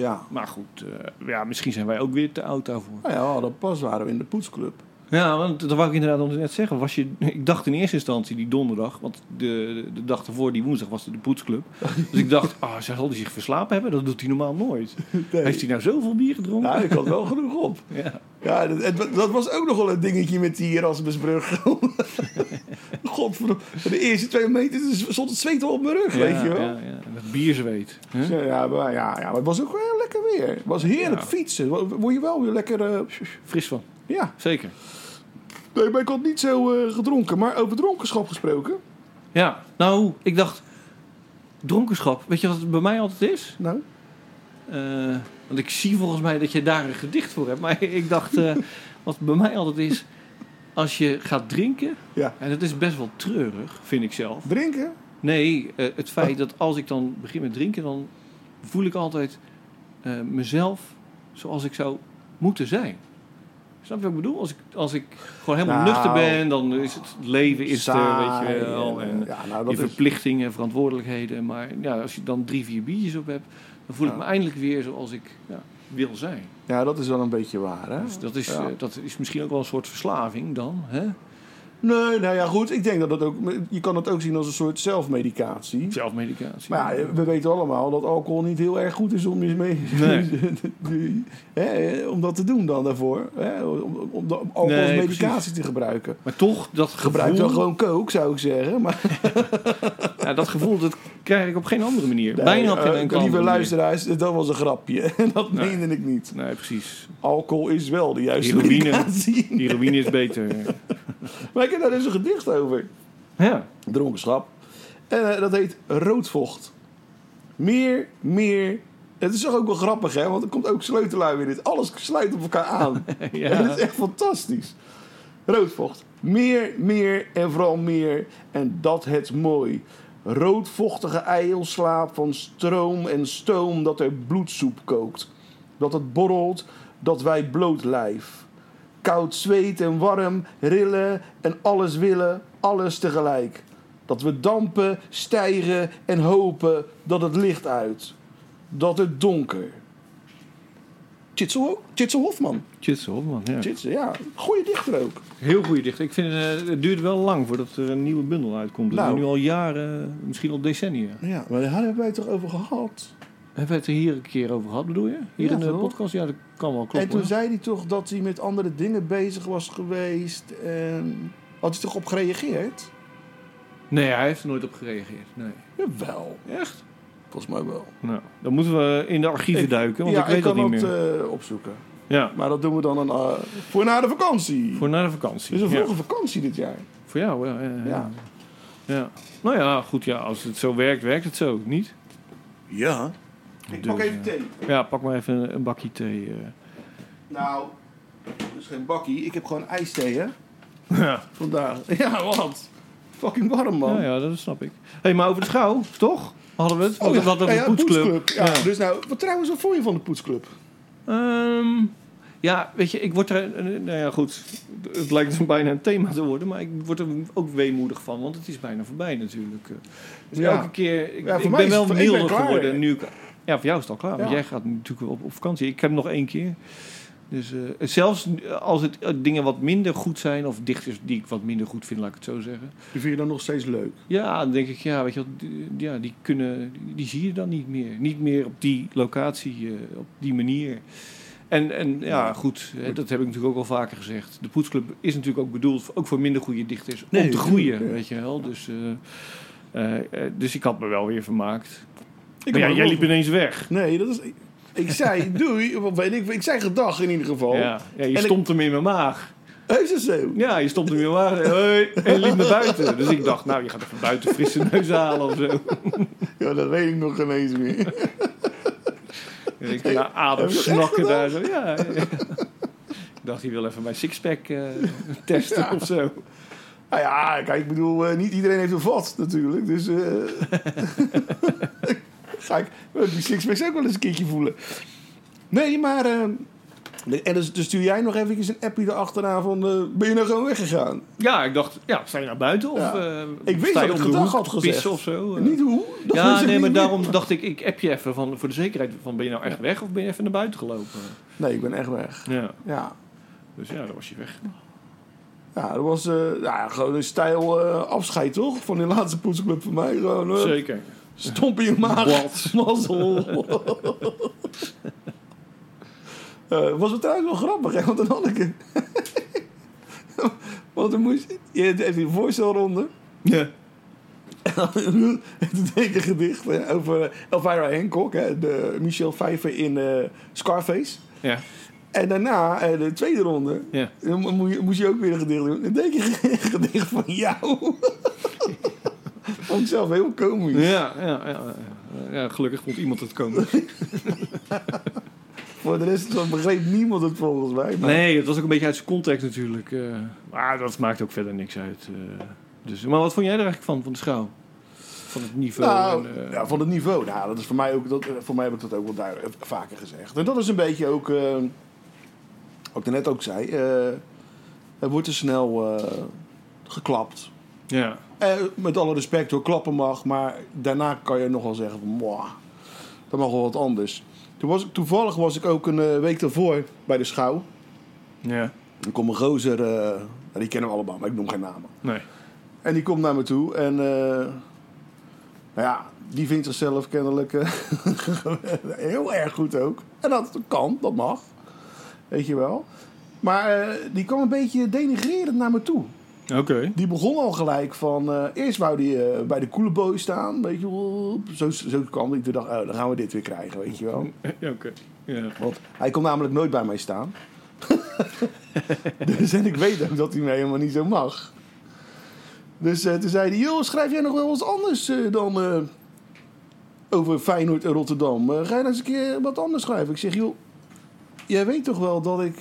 Ja. Maar goed, eh, ja, misschien zijn wij ook weer te oud daarvoor. Nou ja, hadden pas waren we in de poetsclub. Ja, want dat wou ik inderdaad net zeggen. Was je, ik dacht in eerste instantie die donderdag, want de, de, dag ervoor, die woensdag, was er de poetsclub. Dus ik dacht, ah, zal hij zich verslapen hebben? Dat doet hij normaal nooit. Nee. Heeft hij nou zoveel bier gedronken? Ja, ik had wel genoeg op. Ja. Ja, dat, het- dat was ook nog wel een dingetje met die Erasmusbrug. Godverdomme. De eerste twee meter stond het zweet al op mijn rug, weet je wel. Ja, ja. Dat bierzweet. Ja, ja, maar, ja, ja, maar het was ook wel lekker weer. Het was heerlijk Ja. fietsen. Word je wel weer lekker... eh, Fris van. ja, Zeker. Nee, maar ik had niet zo eh, gedronken. Maar over dronkenschap gesproken. Ja, nou, ik dacht, dronkenschap, weet je wat het bij mij altijd is? Nou, Eh, want ik zie volgens mij dat je daar een gedicht voor hebt. Maar ik dacht, eh, wat bij mij altijd is, als je gaat drinken, ja. en dat is best wel treurig, vind ik zelf. Drinken? Nee, het feit dat als ik dan begin met drinken, dan voel ik altijd mezelf zoals ik zou moeten zijn. Snap je wat ik bedoel? Als ik, als ik gewoon helemaal Nou, nuchter ben, dan is het, leven is er, Saai weet je wel. en, ja, nou, je verplichtingen, verantwoordelijkheden. Maar ja, als je dan drie, vier biertjes op hebt, dan voel ik me eindelijk weer zoals ik ja, wil zijn. Ja, dat is wel een beetje waar, hè? Dus dat is, eh, dat is misschien ook wel een soort verslaving dan. Hè? Nee, nou ja, goed. Ik denk dat dat ook... Je kan het ook zien als een soort zelfmedicatie. Zelfmedicatie. Maar ja, we weten allemaal dat alcohol niet heel erg goed is om, je mee, hè, om dat te doen dan daarvoor. Hè, om, om, de- om alcohol als medicatie precies. te gebruiken. Maar toch, dat Gebruik gevoel, dan gewoon coke, zou ik zeggen. Maar ja, dat gevoel dat krijg ik op geen andere manier. Nee, Bijna op eh, enkele Lieve luisteraars, dat was een grapje. Dat Nee. meende ik niet. Nee, precies. Alcohol is wel de juiste Heroïne. Heroïne is beter. Maar ik heb daar dus een gedicht over. Ja. Dronkenschap. En eh, dat heet Roodvocht. Meer, meer. Het is toch ook wel grappig, hè? Want er komt ook sleutelui in dit. Alles sluit op elkaar aan. Ja. En dat is echt fantastisch. Roodvocht. Meer, meer en vooral meer. En dat het mooi. Roodvochtige eilslaap van stroom en stoom dat er bloedsoep kookt. Dat het borrelt, dat wij bloot lijf. Koud zweet en warm, rillen en alles willen, alles tegelijk. Dat we dampen, stijgen en hopen dat het licht uit. Dat het donker. Chitsel Hofman. Tjitse Hofman, ja. Chitsel, ja. Goeie dichter ook. Heel goede dichter. Ik vind eh, het duurt wel lang voordat er een nieuwe bundel uitkomt. Nou. is nu al jaren, misschien al decennia. Ja, maar daar hebben wij het toch over gehad? Hebben we het er hier een keer over gehad, bedoel je? Hier Ja, in de podcast? Ja, dat kan wel kloppen. en toen hoor. zei hij toch dat hij met andere dingen bezig was geweest. En had hij toch op gereageerd? Nee, hij heeft er nooit op gereageerd. Nee. Jawel, Echt? Volgens mij wel. Nou, dan moeten we in de archieven Ik- duiken, want ja, ik weet dat kan niet dat meer. eh, opzoeken. Ja, Maar dat doen we dan een, eh, voor na de vakantie. voor na de vakantie. Dus een ja. vroege vakantie dit jaar. Voor jou, ja. Ja, ja. Ja. ja. Nou ja, goed, ja, als het zo werkt, werkt het zo. Niet? Ja. Ik Dus, pak even eh, thee. Ja, pak maar even een, een bakje thee. eh. Nou, dus geen bakkie. Ik heb gewoon ijsthee, hè? Ja. Vandaag. Ja, wat? Fucking warm, man. ja, ja, dat snap ik. Hé, hey, maar over de schouw, toch? Hadden we het? Oh, ja. Wat over de poetsclub. Ja. Dus nou, wat trouwens, wat vond je van de poetsclub? Ehm, ja, weet je, ik word er... eh, Nou ja, goed. Het lijkt dus bijna een thema te worden. Maar ik word er ook weemoedig van. Want het is bijna voorbij natuurlijk. Dus Ja. elke keer... Ik, Ja, ben wel milder geworden nu. Ja, voor jou is het al klaar. Want jij gaat natuurlijk op, op vakantie. Ik heb nog één keer. Dus eh, zelfs als het eh, dingen wat minder goed zijn... Of dichters die ik wat minder goed vind, laat ik het zo zeggen. Die vind je dan nog steeds leuk? Ja, dan denk ik, ja, weet je wat, die- ja, die kunnen, die, zie je dan niet meer. Niet meer op die locatie, eh, op die manier. En, en ja, goed, hè, dat heb ik natuurlijk ook al vaker gezegd. De Poetsclub is natuurlijk ook bedoeld, voor- ook voor minder goede dichters, Nee, om te groeien, weet je wel. Dus, eh, eh, eh, dus ik had me wel weer vermaakt. Ik Maar ja, jij liep ineens weg. Nee, dat is... Ik zei doei, of weet ik, ik zei gedag in ieder geval. Ja, ja, je En ik- stond hem in mijn maag. Het zo? Ja, je stond hem in mijn maag en, hoi, en liep naar buiten. Dus ik dacht, nou, je gaat even buiten frisse neus halen of zo. Ja, dat weet ik nog geen eens meer. Ik naar adem snakken daar zo. Ja, ja. Ik dacht, hij wil even mijn sixpack eh testen Ja. of zo. Nou ja, kijk, ik bedoel, eh, niet iedereen heeft een vat natuurlijk. Dus eh ga ik die sixpacks ook wel eens een keertje voelen. Nee, maar... eh, en dus, dus stuur jij nog even een appje erachteraan van... eh, ben je nou gewoon weggegaan? Ja, ik dacht, ja, sta je naar buiten? Of, Ja. eh, Ik wist dat ik gedag hoek had gezegd. of zo? eh? Niet hoe? Dat ja, nee, maar meer. daarom dacht ik, ik app je even van, voor de zekerheid. Van, ben je nou echt weg of ben je even naar buiten gelopen? Nee, ik ben echt weg. Ja, Ja. dus ja, dan was je weg. Ja, dat was eh, ja, gewoon een stijl eh, afscheid, toch? Van die laatste poetsclub van mij. Gewoon, eh, Zeker. Stomp in je maag. Mazzel. Eh, was het trouwens wel grappig, hè? Want dan had ik... Want dan moest... Je hebt die voorstelronde. Ja. En toen deed ik een gedicht hè, over Elvira Hancock, hè, de Michelle Pfeiffer in eh, Scarface. Ja. En daarna, eh, de tweede ronde, Ja. dan mo- moest je, moest je ook weer een gedicht doen. Dan deed ik een gedicht van jou. Vond ik zelf heel komisch. Ja, ja, ja, ja. ja, gelukkig vond iemand het komen. Voor de rest begreep niemand het volgens mij. Maar Nee, het was ook een beetje uit zijn context natuurlijk. eh, maar dat maakt ook verder niks uit. eh. dus, maar wat vond jij er eigenlijk van, van de schouw? Van het niveau? Nou, en, eh, ja, van het niveau. Nou, dat is voor mij ook. Dat, voor mij heb ik dat ook wel duidelijk, vaker gezegd. En dat is een beetje ook. wat ik net ook zei. er wordt te snel geklapt. Ja. Met alle respect hoor, klappen mag. Maar daarna kan je nog wel zeggen van. Mwah, dat mag wel wat anders. Toen was ik, toevallig was ik ook een eh, week daarvoor bij de schouw. Ja. Dan komt een gozer. eh, die kennen we allemaal, maar ik noem geen namen. Nee. En die komt naar me toe en eh, nou ja, die vindt zichzelf kennelijk heel erg goed ook. En dat kan, dat mag. Weet je wel. Maar die kwam een beetje denigrerend naar me toe. Oké. Die begon al gelijk van... eh, eerst wou die eh, bij de coole boy staan. Weet je wel. Zo, zo kwam die. Toen dacht oh, dan gaan we dit weer krijgen, weet je wel. Oké. Want hij kon namelijk nooit bij mij staan. dus en ik weet ook dat hij mij helemaal niet zo mag. Dus eh, toen zei hij, joh, schrijf jij nog wel eens anders dan over Feyenoord en Rotterdam? Ga je nou eens een keer wat anders schrijven? Ik zeg, joh, jij weet toch wel dat ik...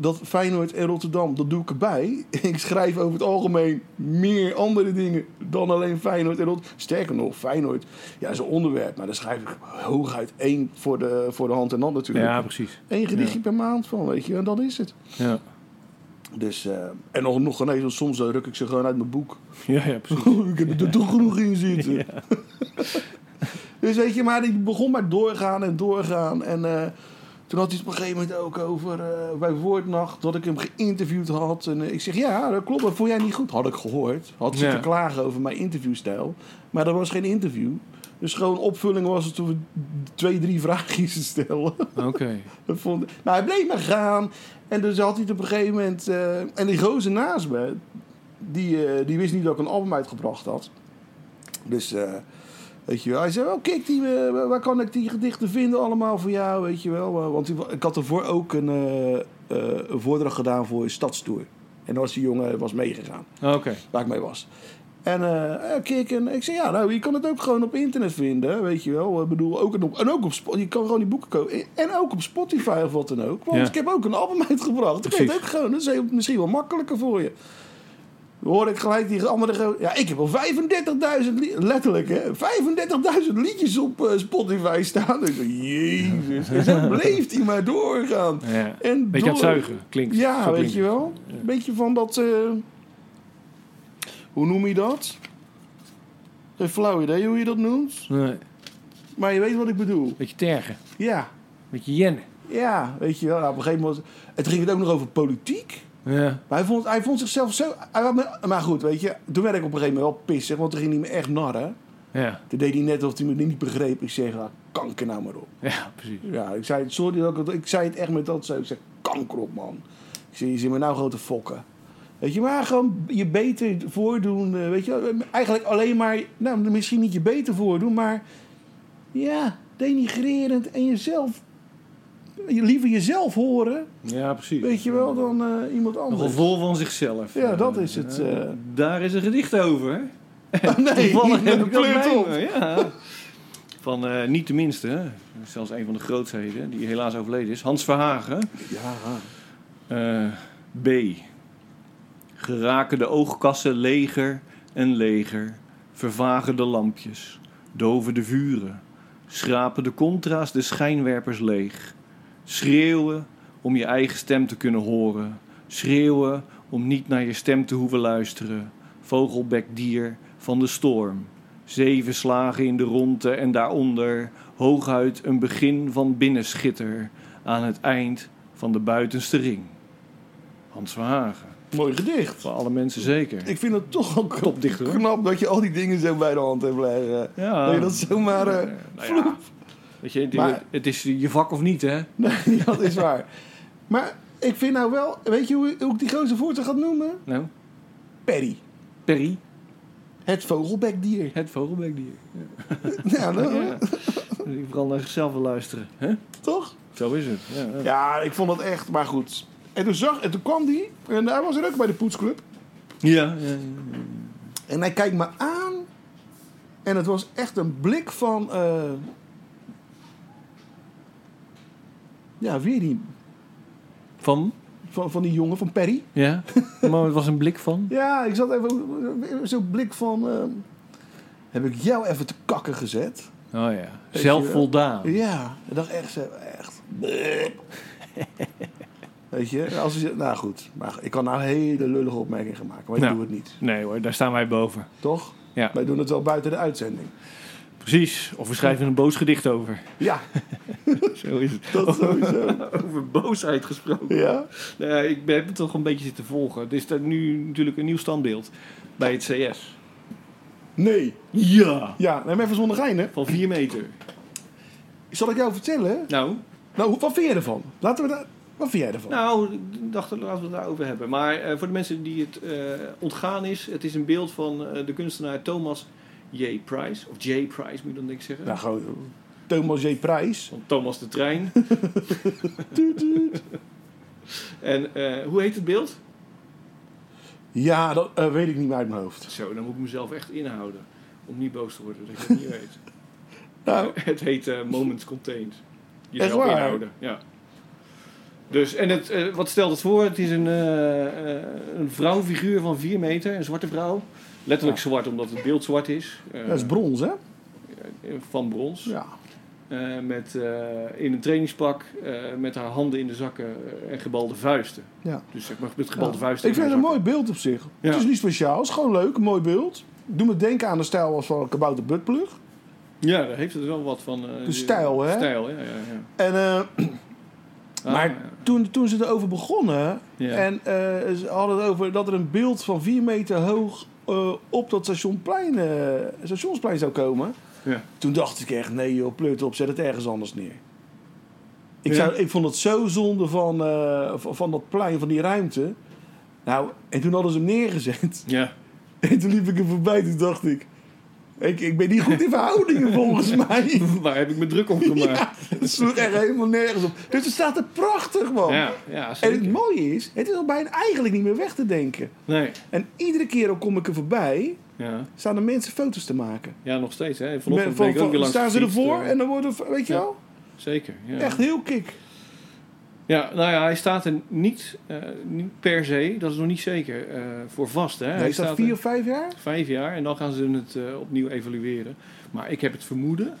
dat Feyenoord en Rotterdam, dat doe ik erbij. Ik schrijf over het algemeen meer andere dingen dan alleen Feyenoord en Rotterdam. Sterker nog, Feyenoord, ja, is een onderwerp. Maar daar schrijf ik hooguit één voor de, voor de hand en hand natuurlijk. ja, precies. Eén gedichtje per maand van, weet je, en dat is het. Ja. Dus, eh, en nog, nog ineens, soms eh, ruk ik ze gewoon uit mijn boek. Ja, ja, precies. ik heb er toch genoeg in zitten. dus weet je, maar die begon maar doorgaan en doorgaan. En eh, toen had hij het op een gegeven moment ook over eh, bij Woordnacht dat ik hem geïnterviewd had. En eh, ik zeg, ja, dat klopt, dat vond jij niet goed. Had ik gehoord. Had zitten Ja. klagen over mijn interviewstijl. Maar dat was geen interview. Dus gewoon opvulling was het toen we twee, drie vraagjes stelden. Oké. Dat vond, maar hij bleef maar gaan. En dus had hij het op een gegeven moment... eh, en die gozer naast me, die, die wist niet dat ik een album uitgebracht had. Dus, weet je wel. Hij zei, oh kijk, die, eh, waar kan ik die gedichten vinden allemaal voor jou, weet je wel. Eh, Want ik had ervoor ook een, eh, een voordracht gedaan voor een stadstour. En was die jongen was meegegaan, Oké. waar ik mee was. En kijk, en ik zei, ja, nou, je kan het ook gewoon op internet vinden, weet je wel. Ik bedoel, ook op, en ook op je kan gewoon die boeken kopen. En ook op Spotify of wat dan ook. Want Ja. ik heb ook een album uitgebracht. Ik Precies. ook gewoon, dat is heel- misschien wel makkelijker voor je. Hoor ik gelijk die andere... Ja, ik heb al 35.000, li- letterlijk hè, 35.000 liedjes op eh, Spotify staan. Ik dacht, jezus. En zo bleef hij maar doorgaan. Ja. En Beetje aan het door- zuigen, klinkt. Ja, weet klinkt je het. wel. Een beetje van dat... eh, hoe noem je dat? Geen flauw idee hoe je dat noemt. Nee. Maar je weet wat ik bedoel. Beetje tergen. Ja, Beetje jennen. ja, weet je wel. Nou, op een gegeven moment... En toen ging het ook nog over politiek. Ja. Maar hij vond, hij vond zichzelf zo... me- maar goed, weet je. Toen werd ik op een gegeven moment wel pissig. Want toen ging hij me echt narren. Ja. Toen deed hij net alsof hij me niet begreep. Ik zeg, ah, kanker nou maar op. Ja, precies. Ja, ik zei, sorry dat ik het... Ik zei het echt met dat zo. Ik zeg, kanker op, man. Ik zeg, je zit me nou grote fokken. Weet je, maar gewoon je beter voordoen. eh, Weet je, eigenlijk alleen maar... Nou, misschien niet je beter voordoen, maar... Ja, denigrerend en jezelf... Je liever jezelf horen, Ja, precies. weet je wel, dan eh, iemand anders. vol van zichzelf. Ja, dat is het, Eh, daar is een gedicht over. nee, Toevallig heb ik dat op. Ja. Van eh, niet de minste, zelfs een van de grootheden, die helaas overleden is. Hans Verhagen. Ja, Eh, B. Geraken de oogkassen leger en leger. Vervagen de lampjes. Doven de vuren. Schrapen de contra's de schijnwerpers leeg. Schreeuwen om je eigen stem te kunnen horen. Schreeuwen om niet naar je stem te hoeven luisteren. Vogelbekdier van de storm. Zeven slagen in de ronde en daaronder hooguit een begin van binnenschitter aan het eind van de buitenste ring. Hans Verhagen. Mooi gedicht. Voor alle mensen zeker. Ik vind het toch ook Topdichter, knap dat je al die dingen zo bij de hand hebt liggen. Ja. Dat je dat zomaar... nou ja, weet je, het, Maar- het is je vak of niet, hè? nee, dat is waar. Maar ik vind nou wel... Weet je hoe, hoe ik die gozer voort gaat noemen? Nou, Perry. Perry, Het vogelbekdier. het vogelbekdier. Ja, dat- Ja. Die vooral naar zichzelf wil luisteren. Hè? toch? Zo is het. Ja, ja. Ja, ik vond het echt... Maar goed. En toen, zag, en toen kwam die. En hij was er ook bij de poetsclub. Ja, ja, ja. En hij kijkt me aan. En het was echt een blik van... eh, ja, weer die... Van? Van, van die jongen, van Perry. Ja, maar het was een blik van. Ja, ik zat even... Zo'n blik van... eh, heb ik jou even te kakken gezet? Oh ja, zelfvoldaan. Ja, ik dacht echt zo... Echt... Weet je, als je, nou goed. Maar ik kan nou hele lullige opmerkingen gaan maken, maar ik Nou. doe het niet. Nee hoor, daar staan wij boven. Toch? Ja, Wij doen het wel buiten de uitzending. Precies. Of we schrijven een boos gedicht over. Ja, Zo is het. dat sowieso. Over boosheid gesproken. Ja? Nou ja, ik heb het toch een beetje zitten volgen. Er is er nu natuurlijk een nieuw standbeeld bij het CS. Nee. Ja. Ja, neem even zonder gein, hè. Van 4 meter. Zal ik jou vertellen? Nou, Nou, wat vind jij ervan? Laten we daar... Wat vind jij ervan? nou, ik dacht laten we het daarover hebben. Maar eh, voor de mensen die het eh, ontgaan is, het is een beeld van eh, de kunstenaar Thomas J. Price. Of J. Price moet je dan denk ik zeggen. Nou, gewoon... Thomas J. Prijs. Van Thomas de Trein. en eh, hoe heet het beeld? Ja, dat eh, weet ik niet meer uit mijn hoofd. Zo, dan moet ik mezelf echt inhouden. Om niet boos te worden dat ik het niet weet. Nou, Het heet eh, Moments Contained. Echt Jezelf waar? inhouden, ja. Dus, en het, eh, wat stelt het voor? Het is een, eh, eh, een vrouwfiguur van 4 meter, een zwarte vrouw. Letterlijk zwart, omdat het beeld zwart is. Eh, dat is brons, hè? eh, van brons. Ja. Eh, met, in een trainingspak, met haar handen in de zakken en gebalde vuisten. ja. Dus zeg maar met gebalde Ja. vuisten Ik in vind het een mooi beeld op zich. Ja. Het is niet speciaal, het is gewoon leuk, een mooi beeld. Doe me denken aan de stijl als van Kabouter Buttplug. Ja, daar heeft het wel wat van. De stijl, hè? Stijl, ja. ja, ja. En, Ah, maar toen, toen ze erover begonnen en ze hadden het over dat er een beeld van 4 meter hoog eh, op dat stationplein, eh, stationsplein zou komen. Ja. Toen dacht ik echt, nee joh, pleurt op, zet het ergens anders neer. Ik, Ja. zou, ik vond het zo zonde van, eh, van, van dat plein, van die ruimte. Nou, en toen hadden ze hem neergezet. Ja. En toen liep ik er voorbij, toen dacht ik... Ik, ik ben niet goed in verhoudingen volgens mij. Waar heb ik me druk om gemaakt? Ja, het sloeg echt helemaal nergens op. Dus het staat er prachtig, man. Ja, ja, En het mooie is, het is al bijna eigenlijk niet meer weg te denken. Nee. En iedere keer ook kom ik er voorbij, Ja. staan er mensen foto's te maken. ja, nog steeds. Hè. Vanochtend van- ben ik ook van- weer langs staan ze ervoor en dan worden, weet je wel, Zeker, ja. echt heel kick. Ja, nou ja, hij staat er niet, eh, niet per se, dat is nog niet zeker, eh, voor vast. Hè. Hij hij staat vier er of vijf jaar? vijf jaar en dan gaan ze het eh, opnieuw evalueren. Maar ik heb het vermoeden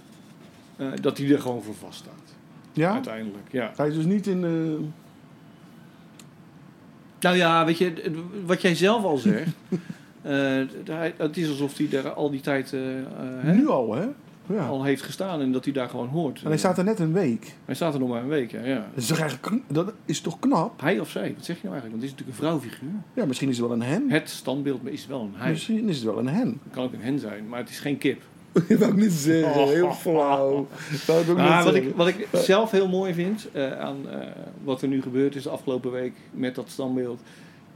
dat hij er gewoon voor vast staat. Ja? Uiteindelijk, ja. Hij is dus niet in... Nou ja, weet je, wat jij zelf al zegt. het is alsof hij daar al die tijd hè, nu al, hè? Ja. al heeft gestaan en dat hij daar gewoon hoort. En hij staat er net een week. Hij staat er nog maar een week, ja. ja. Dat is, toch eigenlijk, dat is toch knap? Hij of zij, wat zeg je nou eigenlijk? Want het is natuurlijk een vrouwfiguur. Ja, misschien is het wel een hen. Het standbeeld is wel een hij. Misschien is het wel een hen. Het kan ook een hen zijn, maar het is geen kip. Dat wou ik niet zeggen. Heel flauw. Dat ik Nou, wat, ik, wat ik zelf heel mooi vind eh, aan eh, wat er nu gebeurd is de afgelopen week met dat standbeeld,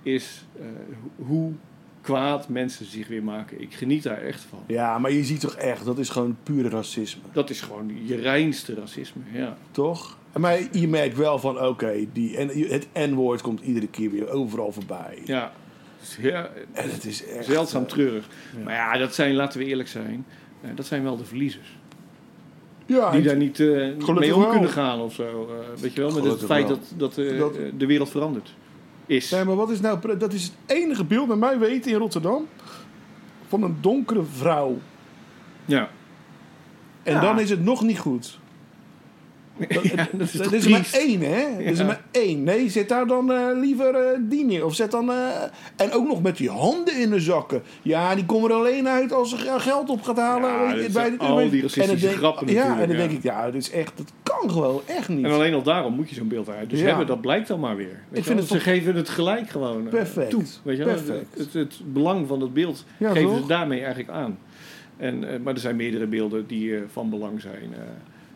is eh, ho- hoe kwaad mensen zich weer maken. Ik geniet daar echt van. Ja, maar je ziet toch echt, dat is gewoon pure racisme. Dat is gewoon je reinste racisme, ja. Toch? Maar je merkt wel van, oké, die en het N-woord komt iedere keer weer overal voorbij. Ja, is heel- En het is echt... zeldzaam eh, treurig. Maar ja, dat zijn, laten we eerlijk zijn, eh, dat zijn wel de verliezers. Ja, Die daar niet eh, mee om wel. kunnen gaan of zo. weet je wel, met het feit wel. dat, dat, Dat- de wereld verandert. Is. Nee, maar wat is nou... Dat is het enige beeld, naar mij weten, in Rotterdam... van een donkere vrouw. Ja. En Ja. dan is het nog niet goed. Dat, Ja, dat is er is er maar één, hè? Er is er maar één. Nee, zet daar dan eh, liever eh die neer. Of zet dan... eh, en ook nog met die handen in de zakken. Ja, die komen er alleen uit als ze ge- geld op gaat halen. Ja, dat bij al die racistische En dan denk- grappen Ja, en dan denk ik, ja, dit is echt... Dat kan gewoon echt niet. En alleen al daarom moet je zo'n beeld uit. Dus hebben, dat blijkt dan maar weer. Weet je vind het Ze geven het gelijk gewoon eh, Perfect. toe. Weet je? Perfect. Het, het, het belang van dat beeld geven toch? ze daarmee eigenlijk aan. En, eh, maar er zijn meerdere beelden die eh, van belang zijn.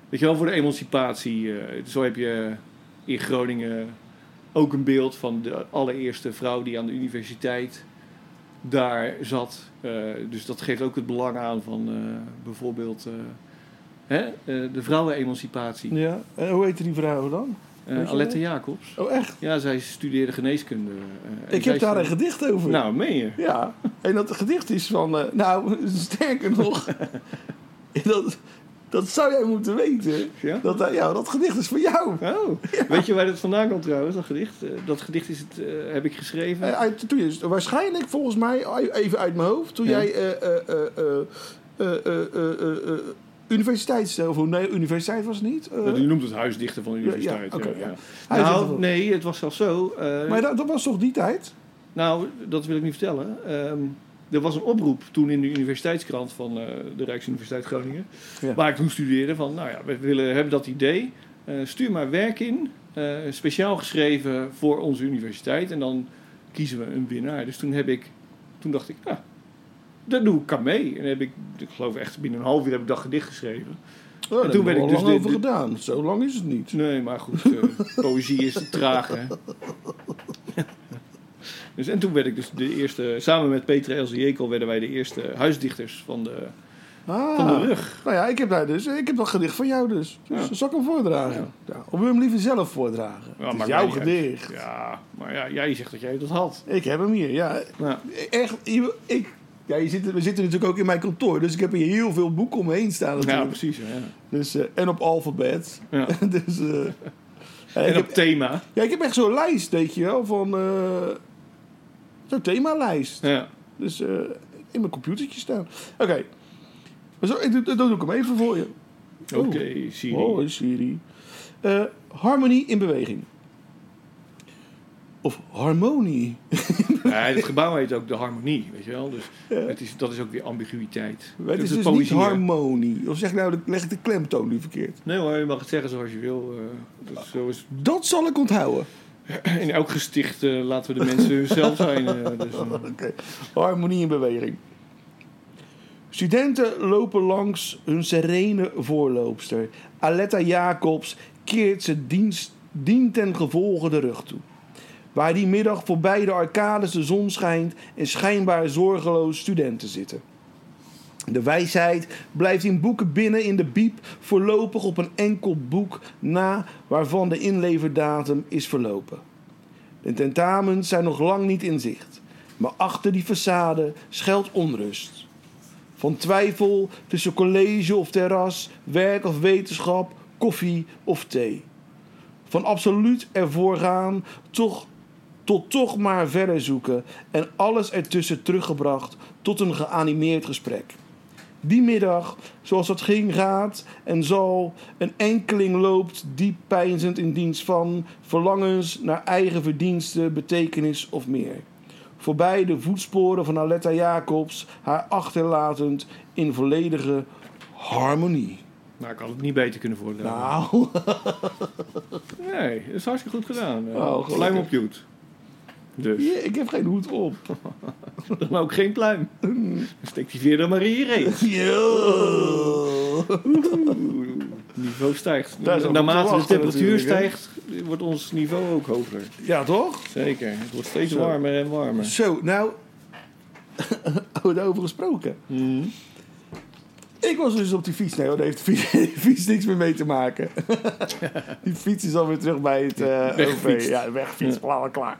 Weet je wel, voor de emancipatie. eh, zo heb je in Groningen ook een beeld van de allereerste vrouw die aan de universiteit daar zat. Eh, dus dat geeft ook het belang aan van eh, bijvoorbeeld hè, de vrouwenemancipatie. Ja, en hoe heette die vrouw dan? Alette? Jacobs. Oh, echt? Ja, zij studeerde geneeskunde. en Ik heb daar een gedicht over. Nou, meen je? Ja, en dat gedicht is van... nou, sterker nog... dat, dat zou jij moeten weten. Ja? Dat, dat gedicht is voor jou. Oh. Weet je waar dat vandaan komt trouwens, dat gedicht? Eh, dat gedicht is het, eh, heb ik geschreven. Eh, toen waarschijnlijk volgens mij, even uit mijn hoofd, toen jij universiteit, of nee, universiteit was het niet. Uh, u noemt het huisdichter van de universiteit. Ja, ja, nou, nee, het was zelfs zo. Maar dat, dat, was toch die tijd? Nou, dat wil ik niet vertellen. Ehm, er was een oproep toen in de universiteitskrant van eh, de Rijksuniversiteit Groningen. Ja. Waar ik toen studeerde van, nou ja, we willen, hebben dat idee. Eh, stuur maar werk in, eh, speciaal geschreven voor onze universiteit. En dan kiezen we een winnaar. Dus toen heb ik, toen dacht ik, nou, dat doe ik kan mee. En heb ik, ik geloof echt binnen een half uur heb ik dat gedicht geschreven. Oh, daar toen werd ik dus lang over gedaan. Zo lang is het niet. Nee, maar goed, poëzie is te traag. Hè? dus, en toen werd ik dus de eerste, samen met Peter Else Jekel werden wij de eerste huisdichters van de, Ah. van de rug. Nou ja, ik heb daar dus, ik heb dat gedicht van jou dus. Dus Ja. zal ik hem voordragen? Ja. Of wil je hem liever zelf voordragen? Ja, het is jouw uit. gedicht. Ja, maar ja, jij zegt dat jij dat had. Ik heb hem hier, ja. Echt, ik... Ja, je zit, we zitten natuurlijk ook in mijn kantoor, dus ik heb hier heel veel boeken om me heen staan ja, natuurlijk. precies. Ja. dus, eh, en op alfabet. Ja. dus, eh, ja, En heb, op thema. ja, ik heb echt zo'n lijst, weet je wel, van... eh zo'n themalijst. Ja. Dus eh, in mijn computertje staan. Oké. Ik doe- Dan doe ik hem even voor je. Oké, Siri. Oh, Siri. Eh, harmonie in beweging. Of harmonie. Ja, het gebouw heet ook de harmonie, weet je wel. Dus het is, dat is ook weer ambiguïteit. Het is dus niet poëzie, harmonie. Of zeg ik nou, de- leg ik de klemtoon nu verkeerd. Nee hoor, je mag het zeggen zoals je wil. eh, dat zo is Dat zal ik onthouden. In elk gesticht eh, laten we de mensen zelf zijn. eh, dus, eh. Harmonie in beweging. Studenten lopen langs hun serene voorloopster. Aletta Jacobs keert ze dienst, dien ten gevolge de rug toe. Waar die middag voorbij de arcades de zon schijnt en schijnbaar zorgeloos studenten zitten. De wijsheid blijft in boeken binnen in de biep voorlopig op een enkel boek na waarvan de inleverdatum is verlopen. De tentamens zijn nog lang niet in zicht, maar achter die façade schuilt onrust. Van twijfel tussen college of terras, werk of wetenschap, koffie of thee. Van absoluut ervoor gaan toch, tot toch maar verder zoeken en alles ertussen teruggebracht tot een geanimeerd gesprek. Die middag, zoals dat ging, gaat en zal, een enkeling loopt diep peinzend in dienst van verlangens naar eigen verdiensten, betekenis of meer. Voorbij de voetsporen van Aletta Jacobs, haar achterlatend in volledige harmonie. maar ik had het niet beter kunnen voordragen. Nou, Nee, dat is hartstikke goed gedaan. Oh, pluim op Joet. Dus, ja, ik heb geen hoed op. dan ook geen pluim. Dan steekt die veer dan maar. Oeh, niveau stijgt. Naarmate te de temperatuur stijgt, wordt ons niveau ook hoger. Ja, toch? Zeker. Het wordt steeds Zo. warmer en warmer. Zo, nou, over gesproken. Mhm. Ik was dus op die fiets. Nee, hoor, daar heeft de fiets, fiets niks meer mee te maken. die fiets is alweer terug bij het eh Weggefietst. OV. Ja, weggefietst, klaar, klaar.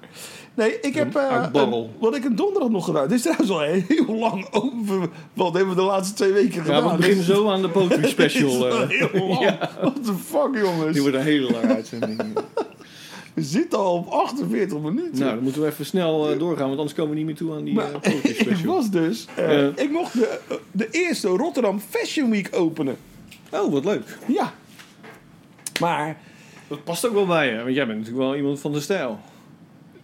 Nee, ik heb... eh, een- wat ik een donderdag nog gedaan. Dit is trouwens al heel lang over. Wat hebben we de laatste twee weken gedaan? Ja, we beginnen zo aan de poetry special. al eh. heel lang. Ja. What the fuck, jongens? Die wordt een hele lange uitzending. We zitten al op 48 minuten. nou, dan moeten we even snel eh, doorgaan, want anders komen we niet meer toe aan die Maar ik special. was dus... eh. Ik mocht de, de eerste Rotterdam Fashion Week openen. Oh, wat leuk. Ja. Maar... Dat past ook wel bij je, want jij bent natuurlijk wel iemand van de stijl.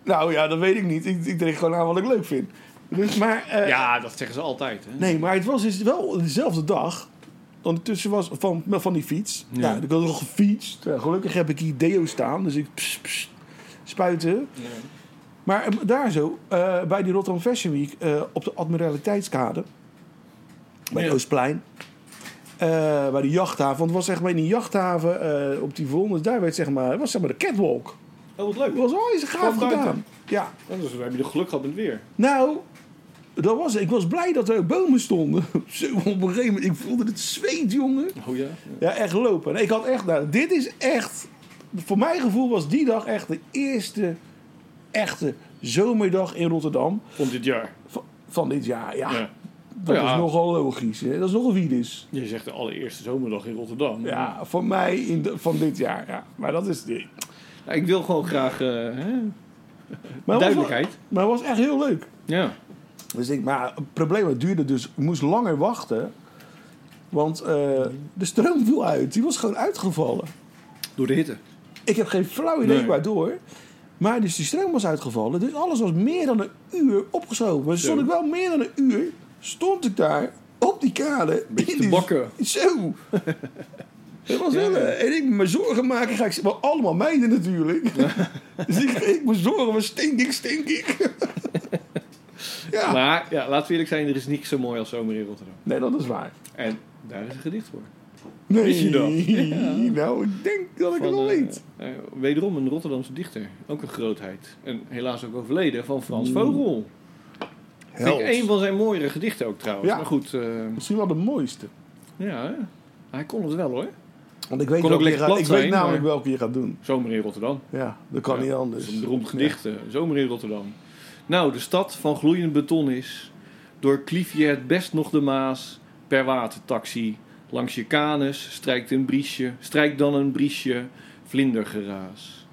Nou ja, dat weet ik niet. Ik, ik trek gewoon aan wat ik leuk vind. Dus, maar, Ja, dat zeggen ze altijd. Hè? Nee, maar het was dus wel dezelfde dag. Ondertussen was van, van die fiets. Ja. Ja. ik had nog gefietst. Ja, gelukkig heb ik hier deo staan, dus ik pss, pss, spuiten. Maar eh, daar zo, eh, bij die Rotterdam Fashion Week, eh, op de Admiraliteitskade, bij Ja. het Oostplein, bij de jachthaven. Want het was zeg maar in die jachthaven op die Vonnis, daar werd zeg maar, was zeg maar de catwalk. Oh, wat leuk. Dat was wel eens gaaf gedaan. Ja, Ja, dus we hebben de geluk gehad met weer. nou, dat was, ik was blij dat er bomen stonden. Zo op een gegeven moment, ik voelde het zweet, jongen. Oh ja? Ja, echt lopen. En ik had echt, nou, dit is echt, voor mijn gevoel was die dag echt de eerste echte zomerdag in Rotterdam Vond dit jaar. van, van dit jaar. Ja, Ja. dat Ja. is nogal logisch. Hè? Dat is nogal virus. Je zegt de allereerste zomerdag in Rotterdam. Ja, voor mij in de, van dit jaar. Ja. Maar dat is die. Ja, ik wil gewoon graag eh, hè, Maar was duidelijkheid. Maar het was echt heel leuk. Ja. Dus ik, maar het probleem het duurde dus, ik moest langer wachten. Want eh, de stroom viel uit. Die was gewoon uitgevallen. Door de hitte. Ik heb geen flauw idee Nee. waardoor. Maar dus die stroom was uitgevallen. Dus alles was meer dan een uur opgeschoven. Maar stond ik wel meer dan een uur. Stond ik daar op die kade. Beetje in die- bakken. Zo. Dat was Ja. eh, En ik me zorgen maken. Ga ik, maar allemaal meiden natuurlijk. dus ik, ik me zorgen. Wat stink ik, stink ik. Ja. Maar ja, laten we eerlijk zijn, er is niks zo mooi als zomer in Rotterdam. Nee, dat is waar. En daar is een gedicht voor. Nee. Wist je dat? Ja. Nou, ik denk dat ik het Van, wel eh, weet. eh, wederom een Rotterdamse dichter. Ook een grootheid. En helaas ook overleden, van Frans Vogel. Vind Held. ik een van zijn mooiere gedichten ook trouwens. Ja. Maar goed, eh, Misschien wel de mooiste. ja, hij kon het wel hoor. Want ik weet, ook welke je lekker gaat, plat ik weet namelijk welke je gaat doen. Zomer in Rotterdam. Ja, dat kan Ja, niet anders. Een beroemd gedicht, eh, Zomer in Rotterdam. Nou, de stad van gloeiend beton is. Door klief je het best nog de Maas. Per watertaxi. Langs je kanus strijkt een briesje. Strijkt dan een briesje. Vlindergeraas.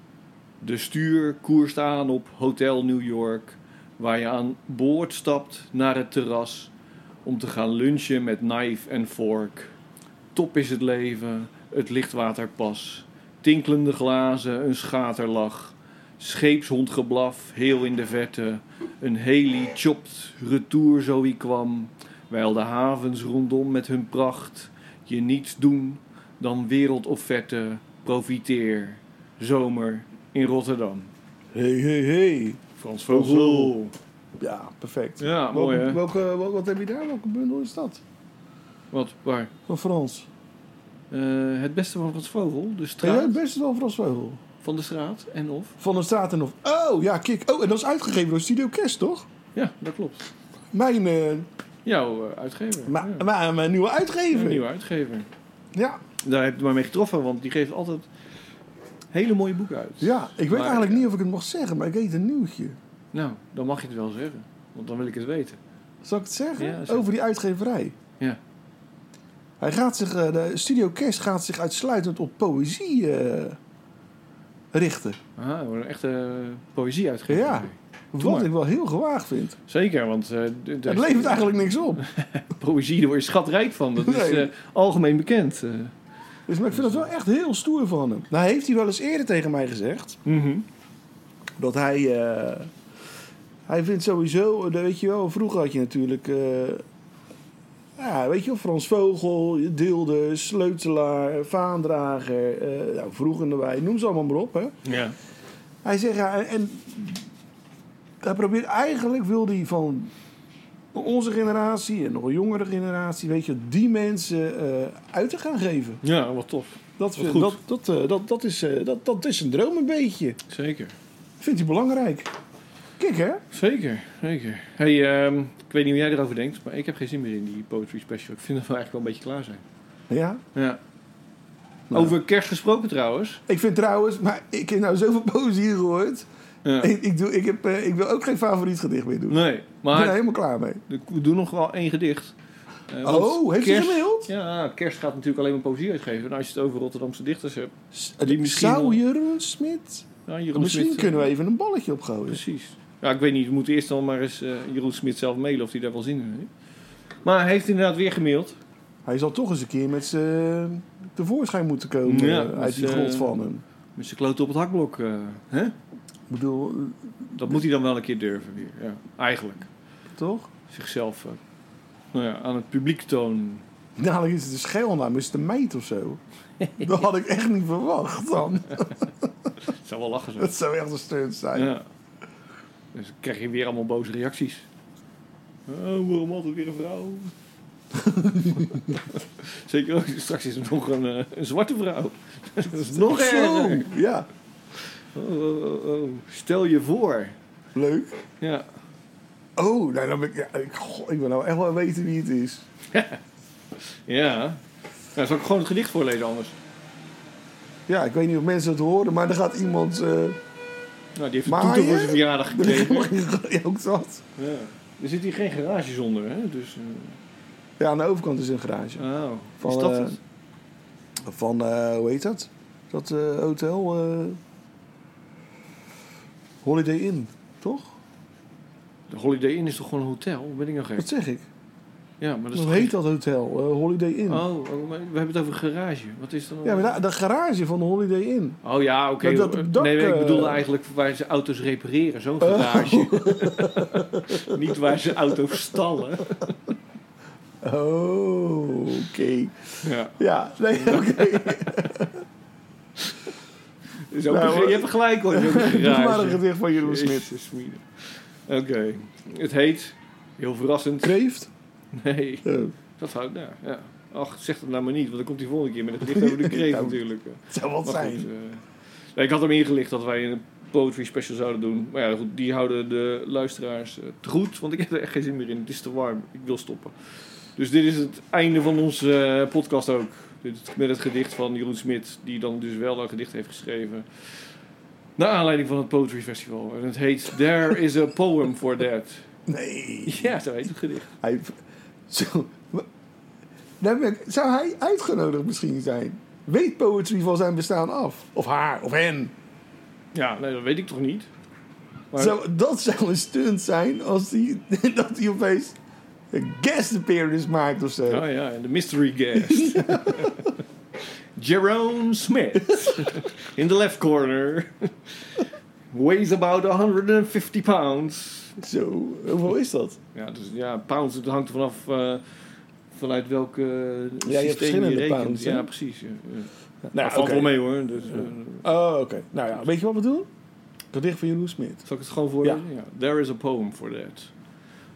De stuur koerst aan op Hotel New York. Waar je aan boord stapt naar het terras. Om te gaan lunchen met knife en fork. Top is het leven, het lichtwaterpas. Tinkelende glazen, een schaterlach. Scheepshondgeblaf, heel in de verte. Een heli chopt, retour zo ie kwam. Wijl de havens rondom met hun pracht je niets doen dan wereldofferte. Profiteer, zomer in Rotterdam. Hey, hey, hey. Frans Vogel. Ja, perfect. Ja, mooi welke, hè? welke, wel- wat heb je daar? Welke bundel is dat? Wat, waar? Van Frans. Eh, het beste van Frans Vogel, de straat het beste wel Frans Vogel? Van de straat en of. Van de straat en of... Oh, ja, kijk. Oh, en dat is uitgegeven door Studio Kerst, toch? Ja, dat klopt. Mijn, eh, Jouw eh, uitgever. ma- ja. ma- mijn nieuwe uitgever. Een nieuwe uitgever. Ja. Daar heb je maar mee getroffen, want die geeft altijd hele mooie boeken uit. ja, ik weet Maar- eigenlijk niet of ik het mag zeggen, maar ik weet een nieuwtje. Nou, dan mag je het wel zeggen. Want dan wil ik het weten. Zal ik het zeggen? Ja, zeg. Over die uitgeverij. Ja. Hij gaat zich, eh, de Studio Kerst gaat zich uitsluitend op poëzie eh, richten. Aha, een echte poëzie uitgever. Ja. Doe Wat maar. ik wel heel gewaagd vind. Zeker, want eh, Het levert eigenlijk niks op. poëzie, daar word je schatrijk van. Dat is eh, algemeen bekend. eh. Dus, maar ik vind het wel echt heel stoer van hem. Nou heeft hij wel eens eerder tegen mij gezegd... Mhm. dat hij... eh, hij vindt sowieso... eh, weet je wel, vroeger had je natuurlijk... ja, weet je wel, Frans Vogel, Dilde, Sleutelaar, Vaandrager... eh nou, vroeger erbij, noem ze allemaal maar op, hè. Ja. Hij zegt, ja, en hij probeert eigenlijk, wil hij van onze generatie en nog een jongere generatie, weet je, die mensen eh, uit te gaan geven. ja, wat tof. Dat, Wat vind- goed. dat, dat, eh, dat, dat, is, dat, dat is een droom een beetje. Zeker. Vindt hij belangrijk. Kijk hè? Zeker, zeker. Hey, ehm, ik weet niet hoe jij erover denkt, maar ik heb geen zin meer in die poetry special. Ik vind dat we eigenlijk wel een beetje klaar zijn. Ja. Ja. Nou. Over kerst gesproken trouwens. Ik vind trouwens, maar ik heb nou zoveel poëzie gehoord. Ja. Ik, ik, doe, ik, heb, eh, ik wil ook geen favoriet gedicht meer doen. Nee, Ik ben er maar helemaal klaar mee. we doen nog wel één gedicht. Eh, Oh, heeft hij kerst- gemaild? Ja, kerst gaat natuurlijk alleen maar poëzie uitgeven. En als je het over Rotterdamse dichters hebt. S- Die misschien Zou Jeroen Smit... Ja, Jeroen Misschien Smit, eh, kunnen we even een balletje opgooien. Precies. Ja, ik weet niet. We moeten eerst dan maar eens eh, Jeroen Smit zelf mailen of hij daar wel zin in heeft. Maar hij heeft inderdaad weer gemaild. Hij zal toch eens een keer met z'n tevoorschijn moeten komen Ja, eh, met uit die grot van hem. Met zijn kloten op het hakblok. eh, hè? Ik bedoel, eh, Dat moet hij dan wel een keer durven weer. Ja, eigenlijk. toch? Zichzelf eh, nou ja, aan het publiek tonen. Dadelijk is het een schelnaam, is het een meid of zo. Dat had ik echt niet verwacht dan. Het zou wel lachen zo. Dat zou echt een stunt zijn. Ja. Dus dan krijg je weer allemaal boze reacties. Oh, waarom altijd weer een vrouw? Zeker ook, straks is er nog een, eh, een zwarte vrouw. Dat is nog Zo, erger. ja. Oh, oh, oh, oh. Stel je voor. Leuk. Ja. Oh, nou, dan ben ik, ja, ik, goh, ik wil nou echt wel weten wie het is. Ja. Nou, zal ik gewoon het gedicht voorlezen anders? Ja, ik weet niet of mensen het horen, maar er gaat iemand... eh Nou, die heeft een Maar voor je- zijn verjaardag gekregen. ja, ook dat. Ja. Er zit hier geen garage zonder, hè? Dus, eh, Ja, aan de overkant is een garage. oh. Van, is dat eh? Van, eh, hoe heet dat? Dat eh, hotel? eh, Holiday Inn, toch? De Holiday Inn is toch gewoon een hotel? Ben ik nog gek? Wat zeg ik? Ja, maar dat is Hoe heet dat hotel? Eh, Holiday Inn. Oh, oh, we hebben het over garage. Wat is dan? Ja, maar de garage van de Holiday Inn. Oh ja, oké. Nee, ik eh, bedoelde eigenlijk waar ze auto's repareren. Zo'n garage. Niet waar ze auto's stallen. Oh, oké. Ja. Ja, nee, oké. Is Nou, je hebt gelijk hoor. Doe maar een gedicht van Jeroen Smit. Oké. Het heet, heel verrassend. Kreeft? Nee, dat houdt, ja, ja. Ach, zeg dat nou maar niet, want dan komt hij volgende keer met een gedicht over de Nou, natuurlijk. het zou wat zijn. goed, eh, ik had hem ingelicht dat wij een poetry special zouden doen. Maar ja, goed, die houden de luisteraars eh, te goed, want ik heb er echt geen zin meer in. Het is te warm, ik wil stoppen. Dus dit is het einde van onze eh, podcast ook. Met het gedicht van Jeroen Smit, die dan dus wel een gedicht heeft geschreven. Naar aanleiding van het Poetry Festival. En het heet There is a Poem for That. Nee. Ja, zo heet het gedicht. Hij, zo, zou hij uitgenodigd misschien zijn? Weet poetry van zijn bestaan af? Of haar, of hen? Ja, nee, dat weet ik toch niet. Maar, Zou, dat zou een stunt zijn als die, dat hij opeens een guest appearance maakt of zo. Oh ja, en de mystery guest. Jerome Smith. In the left corner. Weighs about 150 pounds. Zo, hoeveel is dat? Ja, dus ja, pounds, het hangt er vanaf uh, vanuit welke Ja, je hebt je verschillende rekent. pounds, ja, precies. Ja, ja. Nou, Nou, valt wel mee hoor. Dus, eh, Oh, oké. Nou ja, weet je wat we doen? Gedicht van Jeroen Smit. Zal ik het gewoon voorlezen? Ja. There is a poem for that.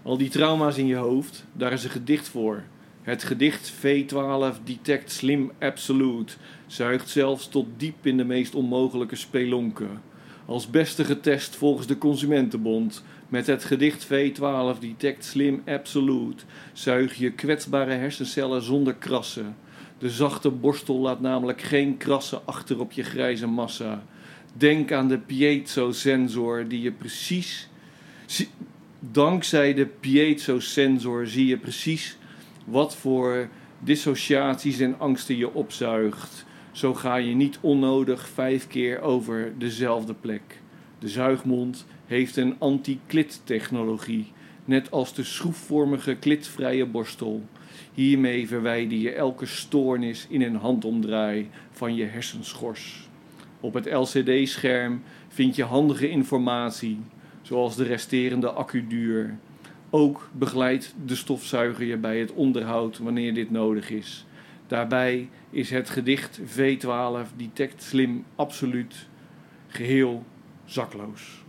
Al die trauma's in je hoofd, daar is een gedicht voor. Het gedicht V12 Detect Slim Absolute zuigt zelfs tot diep in de meest onmogelijke spelonken. Als beste getest volgens de Consumentenbond. Met het gedicht V12 Detect Slim Absolute zuig je kwetsbare hersencellen zonder krassen. De zachte borstel laat namelijk geen krassen achter op je grijze massa. Denk aan de piezo-sensor die je precies. Dankzij de piezo-sensor zie je precies wat voor dissociaties en angsten je opzuigt. Zo ga je niet onnodig vijf keer over dezelfde plek. De zuigmond heeft een anti-klit-technologie, net als de schroefvormige klitvrije borstel. Hiermee verwijder je elke stoornis in een handomdraai van je hersenschors. Op het LCD-scherm vind je handige informatie, zoals de resterende accuduur. Ook begeleidt de stofzuiger je bij het onderhoud wanneer dit nodig is. Daarbij is het gedicht V12 Detect Slim absoluut geheel zakloos.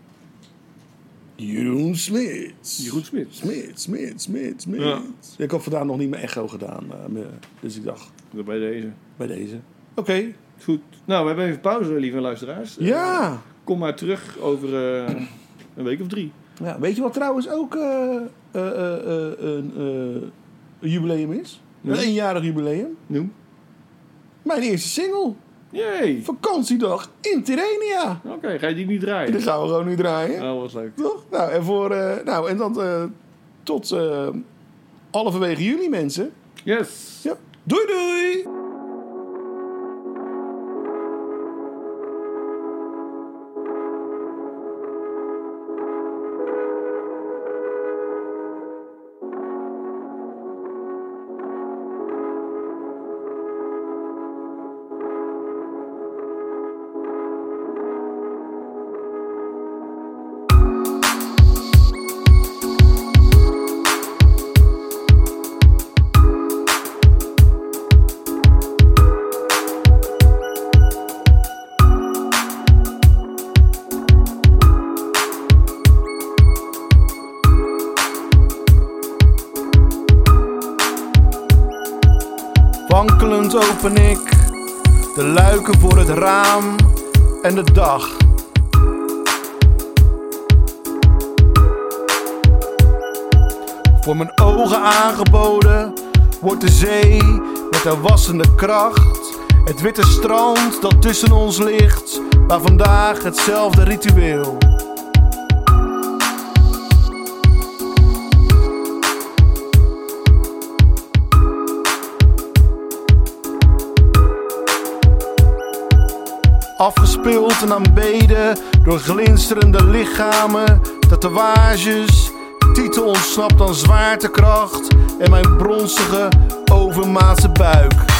Jeroen Smit. Jeroen Smit. Smit, Smit, Smit, Smit. Ja. Ik had vandaag nog niet mijn echo gedaan. eh, dus ik dacht, Bij deze. bij deze. Oké. Goed. Nou, we hebben even pauze, lieve luisteraars. Eh, Ja. Kom maar terug over eh, een week of drie. ja. Weet je wat trouwens ook een, jubileum is? Een eenjarig jubileum. Noem. Mijn eerste single. Jee. Vakantiedag in Tirrenia. Oké, ga je die niet Die draaien? gaan we gewoon nu draaien. Oh, was leuk. Toch? Nou, en, voor, eh, nou, en dan eh, tot eh halverwege juli, mensen. Yes. Ja. Doei doei! Dag. Voor mijn ogen aangeboden wordt de zee met haar wassende kracht. Het witte strand dat tussen ons ligt, maar vandaag hetzelfde ritueel. Afgespeeld en aanbeden door glinsterende lichamen, tatoeages. Titel ontsnapt aan zwaartekracht en mijn bronzige, overmaatse buik.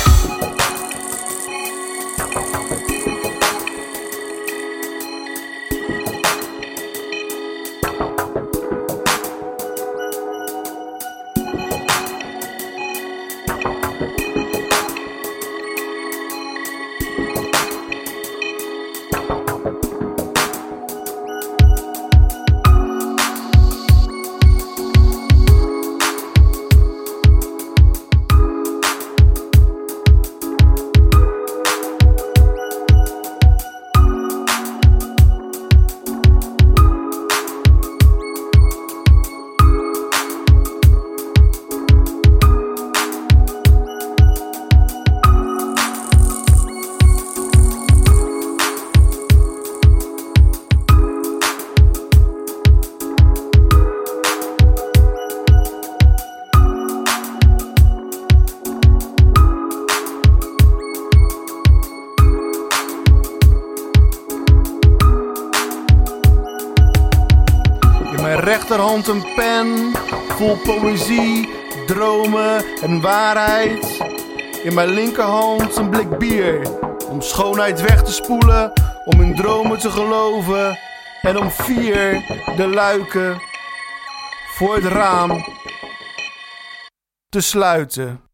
Rechterhand een pen, vol poëzie, dromen en waarheid. In mijn linkerhand een blik bier, om schoonheid weg te spoelen, om in dromen te geloven. En om vier de luiken voor het raam te sluiten.